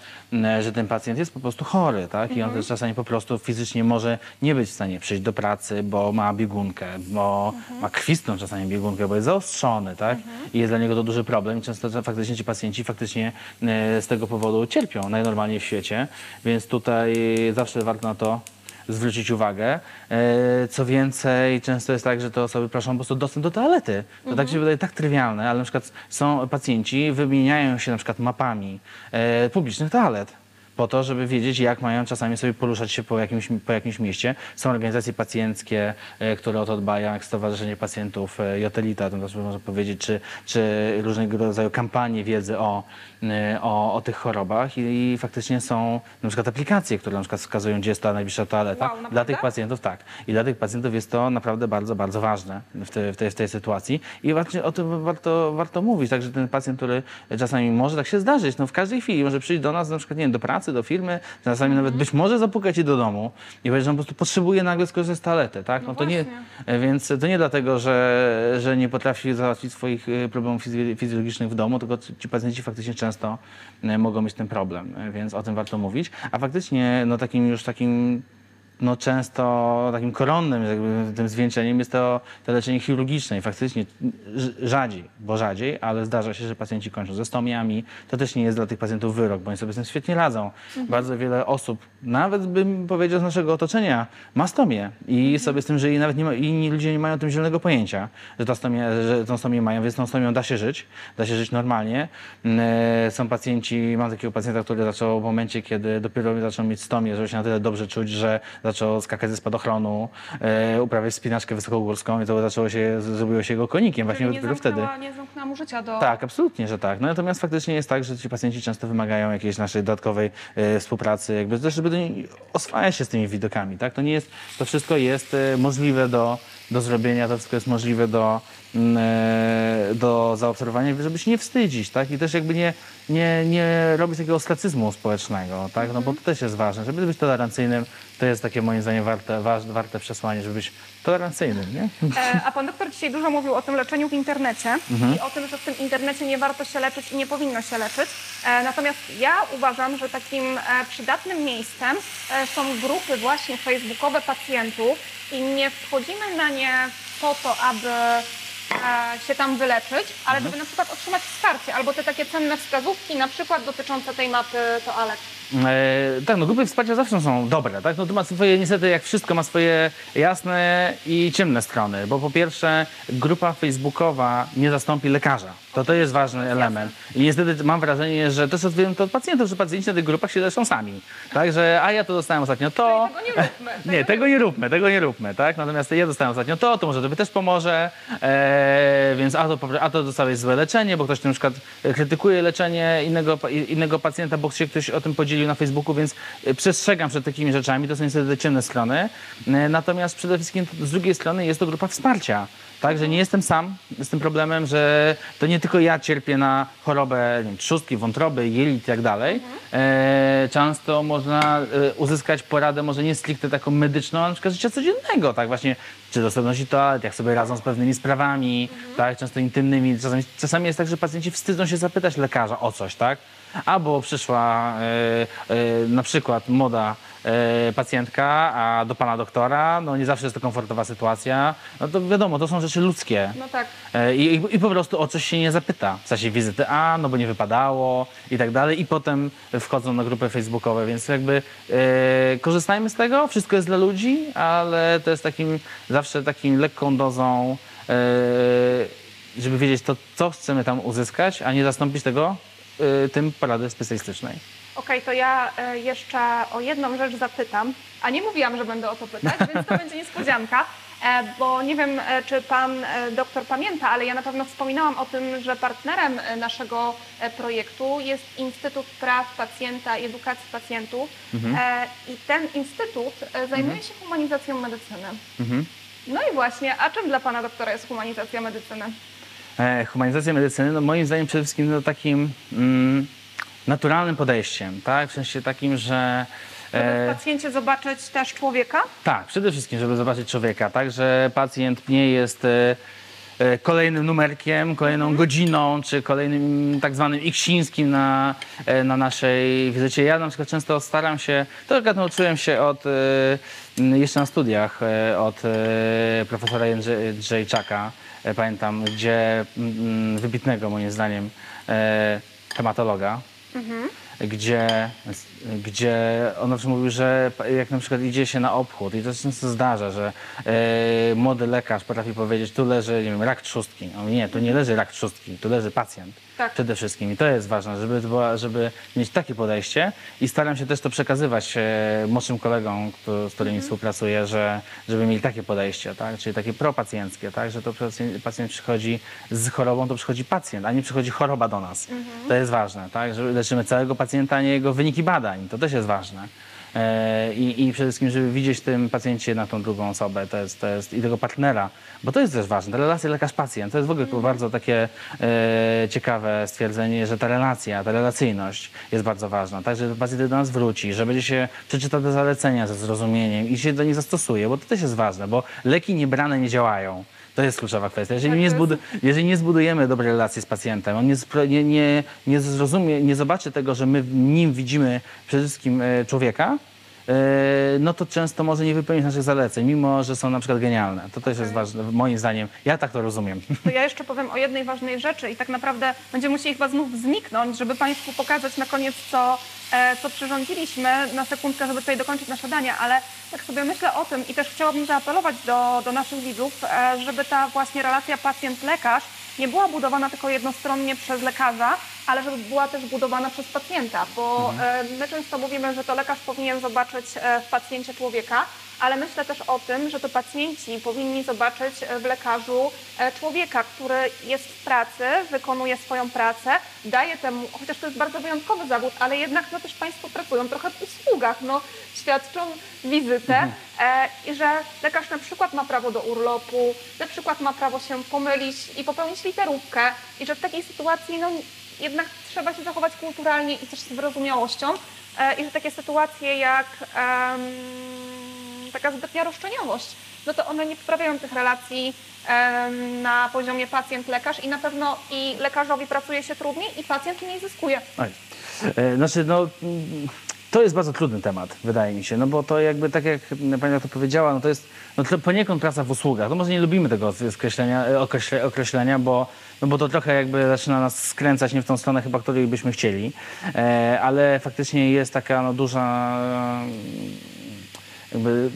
że ten pacjent jest po prostu chory. Tak? I on też czasami po prostu fizycznie może nie być w stanie przyjść do pracy, bo ma biegunkę, bo ma kwistną czasami biegunkę, bo jest zaostrzony. Tak? I jest dla niego to duży problem. Często to faktycznie ci pacjenci faktycznie e, z tego powodu cierpią najnormalniej w świecie, więc tutaj zawsze warto na to zwrócić uwagę. E, Co więcej, często jest tak, że te osoby proszą po prostu dostęp do toalety. To tak się wydaje tak trywialne, ale na przykład są pacjenci, wymieniają się na przykład mapami e, publicznych toalet po to, żeby wiedzieć, jak mają czasami sobie poruszać się po jakimś, po jakimś mieście. Są organizacje pacjenckie, e, które o to dbają, jak Stowarzyszenie Pacjentów e, Jotelita, to można powiedzieć, czy, czy różnego rodzaju kampanie wiedzy o, e, o, o tych chorobach I, i faktycznie są na przykład aplikacje, które na przykład wskazują, gdzie jest ta najbliższa toaleta. Wow, dla tych pacjentów tak. I dla tych pacjentów jest to naprawdę bardzo, bardzo ważne w, te, w, tej, w tej sytuacji. I właśnie o tym warto, warto mówić. Także ten pacjent, który czasami może tak się zdarzyć, no w każdej chwili może przyjść do nas na przykład, nie wiem, do pracy, do firmy, czasami nawet być może zapukać i do domu i powiedzieć, że on po prostu potrzebuje nagle skorzystać z toalety, tak? No to nie, właśnie. więc to nie dlatego, że, że nie potrafi załatwić swoich y, problemów fizjo- fizjologicznych w domu, tylko ci ci pacjenci faktycznie często y, mogą mieć ten problem, więc o tym warto mówić. A faktycznie no takim już takim no często takim koronnym jakby tym zwieńczeniem jest to, to leczenie chirurgiczne i faktycznie rz- rzadziej, bo rzadziej, ale zdarza się, że pacjenci kończą ze stomiami. To też nie jest dla tych pacjentów wyrok, bo oni sobie z tym świetnie radzą. Bardzo wiele osób, nawet bym powiedział z naszego otoczenia, ma stomię i sobie z tym żyje i nawet nie ma, inni ludzie nie mają o tym zielonego pojęcia, że, ta stomia, że tą stomię mają, więc tą stomią da się żyć, da się żyć normalnie. Mm, e, Są pacjenci, mam takiego pacjenta, który zaczął w momencie, kiedy dopiero zaczął mieć stomię, żeby się na tyle dobrze czuć, że zaczął skakać ze spadochronu, e, uprawiać spinaczkę wysokogórską i to zaczęło się, zrobiło się jego konikiem właśnie Czyli nie dopiero wtedy. nie zamknęła mu życia do... Tak, absolutnie, że tak. No, natomiast faktycznie jest tak, że ci pacjenci często wymagają jakiejś naszej dodatkowej e, współpracy, jakby też, żeby do niej- oswajać się z tymi widokami, tak? To nie jest, to wszystko jest e, możliwe do, do zrobienia, to wszystko jest możliwe do, mm, e, do zaobserwowania, żeby się nie wstydzić, tak? I też jakby nie, nie, nie robić takiego ostracyzmu społecznego, tak? No bo to też jest ważne, żeby być tolerancyjnym, to jest takie moim zdaniem warte, warte przesłanie, żeby być tolerancyjnym, nie? E, A pan doktor dzisiaj dużo mówił o tym leczeniu w internecie Mhm. i o tym, że w tym internecie nie warto się leczyć i nie powinno się leczyć. E, Natomiast ja uważam, że takim e, przydatnym miejscem są grupy właśnie facebookowe pacjentów, i nie wchodzimy na nie po to, aby się tam wyleczyć, ale żeby na przykład otrzymać wsparcie albo te takie cenne wskazówki, na przykład dotyczące tej mapy toalet. E, tak, no grupy wsparcia zawsze są dobre, tak? No to ma swoje, niestety jak wszystko ma swoje jasne i ciemne strony, bo po pierwsze grupa facebookowa nie zastąpi lekarza. To to jest ważny element. I niestety mam wrażenie, że też od wielu to od pacjentów, że pacjenci na tych grupach się leczą sami. Także, a ja to dostałem ostatnio to. Tego nie róbmy. Nie, tego nie róbmy, tego nie róbmy, tak? Natomiast ja dostałem ostatnio to, to może tobie też pomoże, e, więc a to, a to dostałeś złe leczenie, bo ktoś na przykład e, krytykuje leczenie innego, innego pacjenta, bo się ktoś o tym podzielił na Facebooku, więc e, przestrzegam przed takimi rzeczami, to są niestety te ciemne strony. Natomiast przede wszystkim z drugiej strony jest to grupa wsparcia. Tak, że nie jestem sam z tym problemem, że to nie tylko ja cierpię na chorobę wiem, trzustki, wątroby, jelit i tak dalej. E, często można e, uzyskać poradę może nie stricte taką medyczną, ale na przykład życia codziennego, tak właśnie, czy dostępności toalet, jak sobie radzą z pewnymi sprawami, tak, często intymnymi. Czasami, czasami jest tak, że pacjenci wstydzą się zapytać lekarza o coś, tak? Albo przyszła e, e, na przykład młoda e, pacjentka, a do pana doktora, no nie zawsze jest to komfortowa sytuacja. No to wiadomo, to są rzeczy ludzkie. No tak. E, I, i, I po prostu o coś się nie zapyta. W czasie wizyty, a no bo nie wypadało i tak dalej. I potem wchodzą na grupy facebookowe, więc jakby e, korzystajmy z tego. Wszystko jest dla ludzi, ale to jest takim zawsze takim lekką dozą, e, żeby wiedzieć to, co chcemy tam uzyskać, a nie zastąpić tego e, tym porady specjalistycznej. Okej, to ja e, jeszcze o jedną rzecz zapytam, a nie mówiłam, że będę o to pytać, więc to będzie niespodzianka, e, bo nie wiem, e, czy pan doktor pamięta, ale ja na pewno wspominałam o tym, że partnerem naszego projektu jest Instytut Praw Pacjenta i Edukacji Pacjentów E, i ten instytut zajmuje się humanizacją medycyny. Mhm. No i właśnie, a czym dla pana doktora jest humanizacja medycyny? Humanizacja medycyny, no moim zdaniem przede wszystkim no, takim mm, naturalnym podejściem, tak? W sensie takim, że Żeby e, w pacjencie zobaczyć też człowieka? tak, przede wszystkim, żeby zobaczyć człowieka, tak? Że pacjent nie jest e, e, kolejnym numerkiem, kolejną godziną, czy kolejnym tak zwanym iksińskim na, e, na naszej wizycie. Ja na przykład często staram się, to akurat nauczyłem się od, e, jeszcze na studiach, e, od e, profesora Jędrzej- Jędrzejczaka, e, pamiętam, gdzie wybitnego moim zdaniem e, hematologa, gdzie, gdzie on zawsze mówił, że jak na przykład idzie się na obchód i to się często zdarza, że e, młody lekarz potrafi powiedzieć, tu leży, nie wiem, rak trzustki. On mówi, nie, tu nie leży rak trzustki, tu leży pacjent. Tak. Przede wszystkim i to jest ważne, żeby, żeby mieć takie podejście i staram się też to przekazywać e, młodszym kolegom, kto, z którymi współpracuję, że, żeby mieli takie podejście, tak? czyli takie propacjenckie, tak? że to pacjent, pacjent przychodzi z chorobą, to przychodzi pacjent, a nie przychodzi choroba do nas. To jest ważne, tak? że leczymy całego pacjenta, a nie jego wyniki badań, to też jest ważne. E, I, I przede wszystkim, żeby widzieć w tym pacjencie na tą drugą osobę, to jest, to jest i tego partnera, bo to jest też ważne. Ta relacja lekarz-pacjent to jest w ogóle bardzo takie e, ciekawe stwierdzenie, że ta relacja, ta relacyjność jest bardzo ważna. Tak, że pacjent do nas wróci, że będzie się przeczyta te zalecenia ze zrozumieniem i się do nich zastosuje, bo to też jest ważne, bo leki niebrane nie działają. To jest kluczowa kwestia. Jeżeli, Tak, nie, jest- jeżeli nie zbudujemy dobrej relacji z pacjentem, on nie, nie, nie, nie zrozumie, nie zobaczy tego, że my w nim widzimy przede wszystkim e, człowieka, no to często może nie wypełnić naszych zaleceń, mimo że są na przykład genialne. To też jest ważne, moim zdaniem. Ja tak to rozumiem. To ja jeszcze powiem o jednej ważnej rzeczy i tak naprawdę będziemy musieli chyba znów zniknąć, żeby Państwu pokazać na koniec, co, e, co przyrządziliśmy na sekundkę, żeby tutaj dokończyć nasze dania, ale tak sobie myślę o tym i też chciałabym zaapelować do, do naszych widzów, e, żeby ta właśnie relacja pacjent-lekarz nie była budowana tylko jednostronnie przez lekarza, ale żeby była też budowana przez pacjenta, bo e, my często mówimy, że to lekarz powinien zobaczyć e, w pacjencie człowieka, ale myślę też o tym, że to pacjenci powinni zobaczyć e, w lekarzu człowieka, który jest w pracy, wykonuje swoją pracę, daje temu, chociaż to jest bardzo wyjątkowy zawód, ale jednak no też Państwo pracują trochę w usługach, no, świadczą wizytę e, i że lekarz na przykład ma prawo do urlopu, na przykład ma prawo się pomylić i popełnić literówkę i że w takiej sytuacji no, jednak trzeba się zachować kulturalnie i też z wyrozumiałością e, i że takie sytuacje jak taka zbytnia roszczeniowość, no to one nie poprawiają tych relacji na poziomie pacjent-lekarz i na pewno i lekarzowi pracuje się trudniej i pacjent mniej zyskuje. Oj. E, Znaczy, no, To jest bardzo trudny temat, wydaje mi się, no bo to jakby tak jak pani to powiedziała, no to jest no to poniekąd praca w usługach. No może nie lubimy tego skreślenia, e, określe, określenia, bo, no bo to trochę jakby zaczyna nas skręcać nie w tą stronę chyba, której byśmy chcieli, e, ale faktycznie jest taka no, duża e, jakby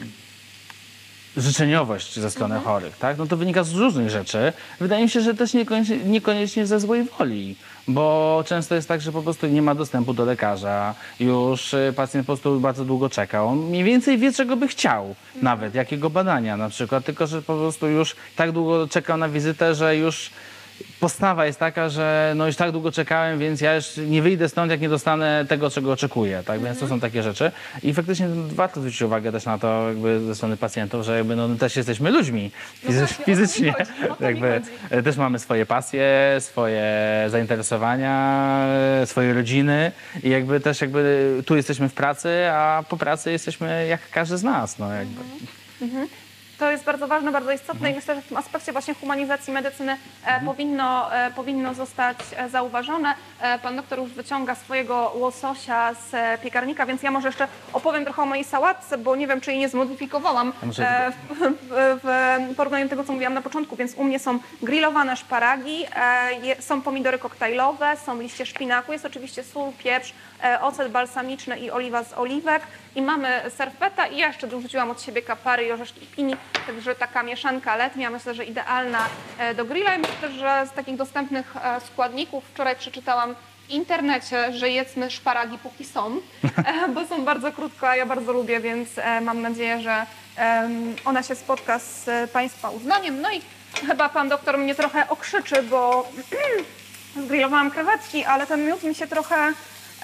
życzeniowość ze strony chorych, tak? No to wynika z różnych rzeczy. Wydaje mi się, że też niekoniecznie, niekoniecznie ze złej woli, bo często jest tak, że po prostu nie ma dostępu do lekarza, już y, pacjent po prostu bardzo długo czeka. On mniej więcej wie, czego by chciał nawet, jakiego badania na przykład, tylko że po prostu już tak długo czekał na wizytę, że już postawa jest taka, że no już tak długo czekałem, więc ja już nie wyjdę stąd, jak nie dostanę tego, czego oczekuję, tak? Więc to są takie rzeczy. I faktycznie warto zwrócić uwagę też na to jakby ze strony pacjentów, że jakby no, też jesteśmy ludźmi fizy- właśnie, o to mi fizycznie. chodzi, jakby e, też mamy swoje pasje, swoje zainteresowania, e, swoje rodziny i jakby też jakby tu jesteśmy w pracy, a po pracy jesteśmy jak każdy z nas, no jakby. To jest bardzo ważne, bardzo istotne i myślę, że w tym aspekcie właśnie humanizacji medycyny e, powinno, e, powinno zostać e, zauważone. Pan doktor już wyciąga swojego łososia z piekarnika, więc ja może jeszcze opowiem trochę o mojej sałatce, bo nie wiem, czy jej nie zmodyfikowałam A może e, w, w, w porównaniu do tego, co mówiłam na początku, więc u mnie są grillowane szparagi, są pomidory koktajlowe, są liście szpinaku, jest oczywiście sól, pieprz, ocet balsamiczny i oliwa z oliwek i mamy serfeta i ja jeszcze dorzuciłam od siebie kapary i orzeszki pini, także taka mieszanka letnia, myślę, że idealna e, do grilla i myślę, że z takich dostępnych e, składników wczoraj przeczytałam w internecie, że jedzmy szparagi póki są, e, bo są bardzo krótko, a ja bardzo lubię, więc mam nadzieję, że ona się spotka z Państwa uznaniem. No i chyba Pan doktor mnie trochę okrzyczy, bo zgrillowałam krewetki, ale ten miód mi się trochę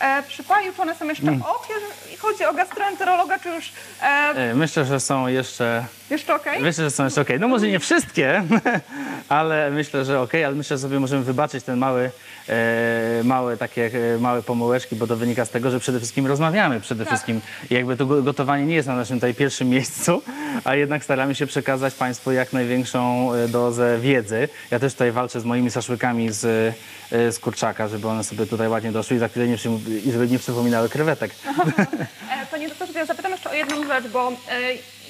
e, przypalił, czy one są jeszcze Mm. ok, chodzi o gastroenterologa, czy już e, E, Myślę, że są jeszcze jeszcze okej? Myślę, że są jeszcze okej. No może nie wszystkie, ale myślę, że okej, ale myślę, że sobie możemy wybaczyć ten mały, e, małe takie e, małe pomyłeczki, bo to wynika z tego, że przede wszystkim rozmawiamy przede wszystkim. I jakby to go- gotowanie nie jest na naszym tutaj pierwszym miejscu, a jednak staramy się przekazać Państwu jak największą e, dozę wiedzy. Ja też tutaj walczę z moimi szaszłykami z, e, z kurczaka, żeby one sobie tutaj ładnie doszły i za chwilę nie, żeby nie przypominały krewetek. E, Panie doktorze, to ja zapytam jeszcze o jedną rzecz, bo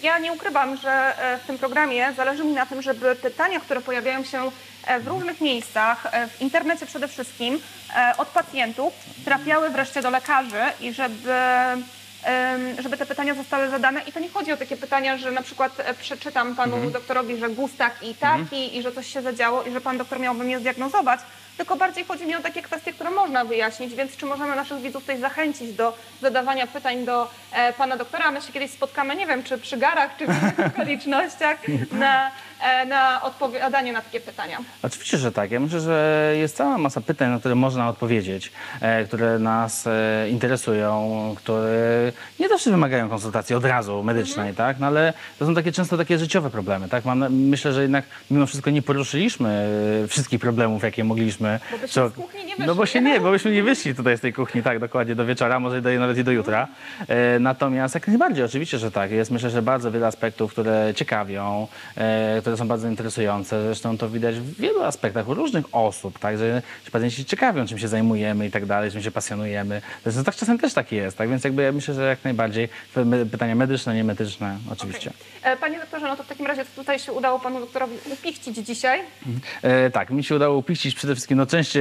ja nie ukrywam, że w tym programie zależy mi na tym, żeby pytania, które pojawiają się w różnych miejscach, w internecie przede wszystkim, od pacjentów, trafiały wreszcie do lekarzy i żeby żeby te pytania zostały zadane. I to nie chodzi o takie pytania, że na przykład e, przeczytam panu doktorowi, że gust taki i taki i że coś się zadziało i że pan doktor miałby mnie zdiagnozować, tylko bardziej chodzi mi o takie kwestie, które można wyjaśnić, więc czy możemy naszych widzów tutaj zachęcić do zadawania pytań do e, pana doktora? My się kiedyś spotkamy, nie wiem, czy przy garach, czy w innych okolicznościach na, na odpowiadanie na takie pytania. Oczywiście, że tak. Ja myślę, że jest cała masa pytań, na które można odpowiedzieć, e, które nas e, interesują, które nie zawsze wymagają konsultacji od razu medycznej, tak? No ale to są takie często takie życiowe problemy, tak? Mam, myślę, że jednak mimo wszystko nie poruszyliśmy e, wszystkich problemów, jakie mogliśmy. Bo byśmy Czy- z kuchni nie No bo wyszli. się nie, bo byśmy nie wyszli tutaj z tej kuchni, tak, dokładnie do wieczora, może do, nawet i do jutra. E, natomiast jak najbardziej, oczywiście, że tak. Jest myślę, że bardzo wiele aspektów, które ciekawią, e, które są bardzo interesujące. Zresztą to widać w wielu aspektach u różnych osób, tak, że ci pacjenci ciekawią, czym się zajmujemy i tak dalej, czym się pasjonujemy. Zresztą tak czasem też tak jest, tak, więc jakby ja myślę, że jak najbardziej pytania medyczne, niemedyczne, oczywiście. E, Panie doktorze, no to w takim razie tutaj się udało panu doktorowi upichcić dzisiaj. E, tak, mi się udało upiścić przede wszystkim no, część e,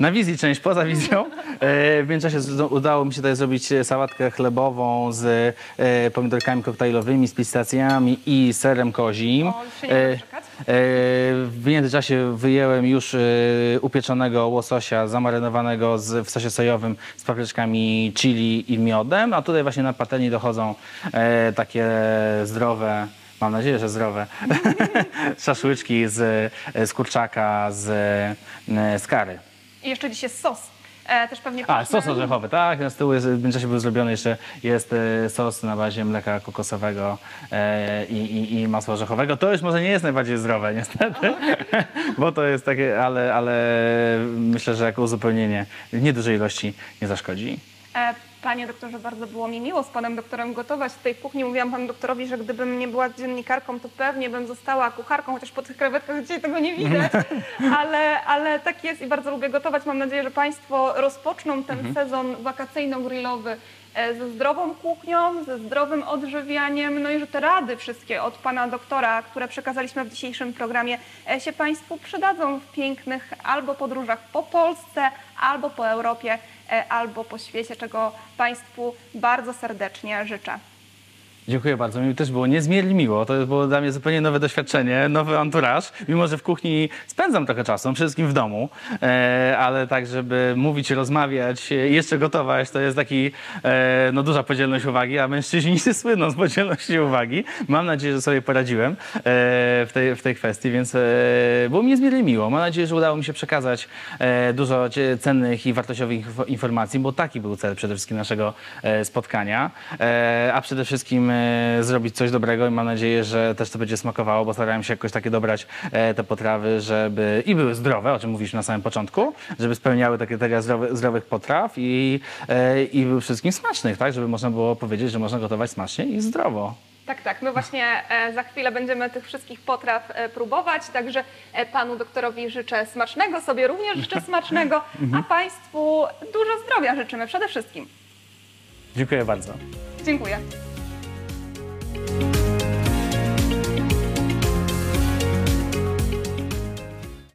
na wizji, część poza wizją. E, w międzyczasie udało mi się tutaj zrobić sałatkę chlebową z e, pomidorkami koktajlowymi, z pistacjami i serem kozim. O, się nie mogę czekać. E, w międzyczasie wyjęłem już e, upieczonego łososia zamarynowanego z, w sosie sojowym z papryczkami chili i miodem, a tutaj właśnie na patelni dochodzą e, takie zdrowe, mam nadzieję, że zdrowe, szaszłyczki z, z kurczaka, z, e, z kary. I jeszcze dziś jest sos. E, też pewnie A, sos orzechowy, tak. Z tyłu jest, międzyczasie był zrobiony jeszcze, jest e, sos na bazie mleka kokosowego e, i, i, i masła orzechowego. To już może nie jest najbardziej zdrowe, niestety, bo to jest takie, ale, ale myślę, że jako uzupełnienie niedużej ilości nie zaszkodzi. Panie doktorze, bardzo było mi miło z panem doktorem gotować w tej kuchni. Mówiłam panu doktorowi, że gdybym nie była dziennikarką, to pewnie bym została kucharką, chociaż po tych krewetkach dzisiaj tego nie widać. Ale, ale tak jest i bardzo lubię gotować. Mam nadzieję, że państwo rozpoczną ten sezon wakacyjno-grillowy e, ze zdrową kuchnią, ze zdrowym odżywianiem, no i że te rady wszystkie od pana doktora, które przekazaliśmy w dzisiejszym programie, e, się państwu przydadzą w pięknych albo podróżach po Polsce, albo po Europie, albo po świecie, czego państwu bardzo serdecznie życzę. Dziękuję bardzo. Mi też było niezmiernie miło. To było dla mnie zupełnie nowe doświadczenie, nowy anturaż. Mimo, że w kuchni spędzam trochę czasu, przede wszystkim w domu, e, ale tak, żeby mówić, rozmawiać, e, jeszcze gotować, to jest taki, e, no duża podzielność uwagi, a mężczyźni nie słyną z podzielności uwagi. Mam nadzieję, że sobie poradziłem e, w, tej, w tej kwestii, więc było mi niezmiernie miło. Mam nadzieję, że udało mi się przekazać dużo cennych i wartościowych inf- informacji, bo taki był cel przede wszystkim naszego spotkania, a przede wszystkim zrobić coś dobrego i mam nadzieję, że też to będzie smakowało, bo starałem się jakoś takie dobrać e, te potrawy, żeby i były zdrowe, o czym mówiliśmy na samym początku, żeby spełniały takie kryteria zdrowy, zdrowych potraw i, e, i były wszystkim smacznych, tak, żeby można było powiedzieć, że można gotować smacznie i zdrowo. Tak, tak. My właśnie e, za chwilę będziemy tych wszystkich potraw e, próbować, także e, panu doktorowi życzę smacznego, sobie również życzę smacznego, a państwu dużo zdrowia życzymy przede wszystkim. Dziękuję bardzo. Dziękuję. Bye.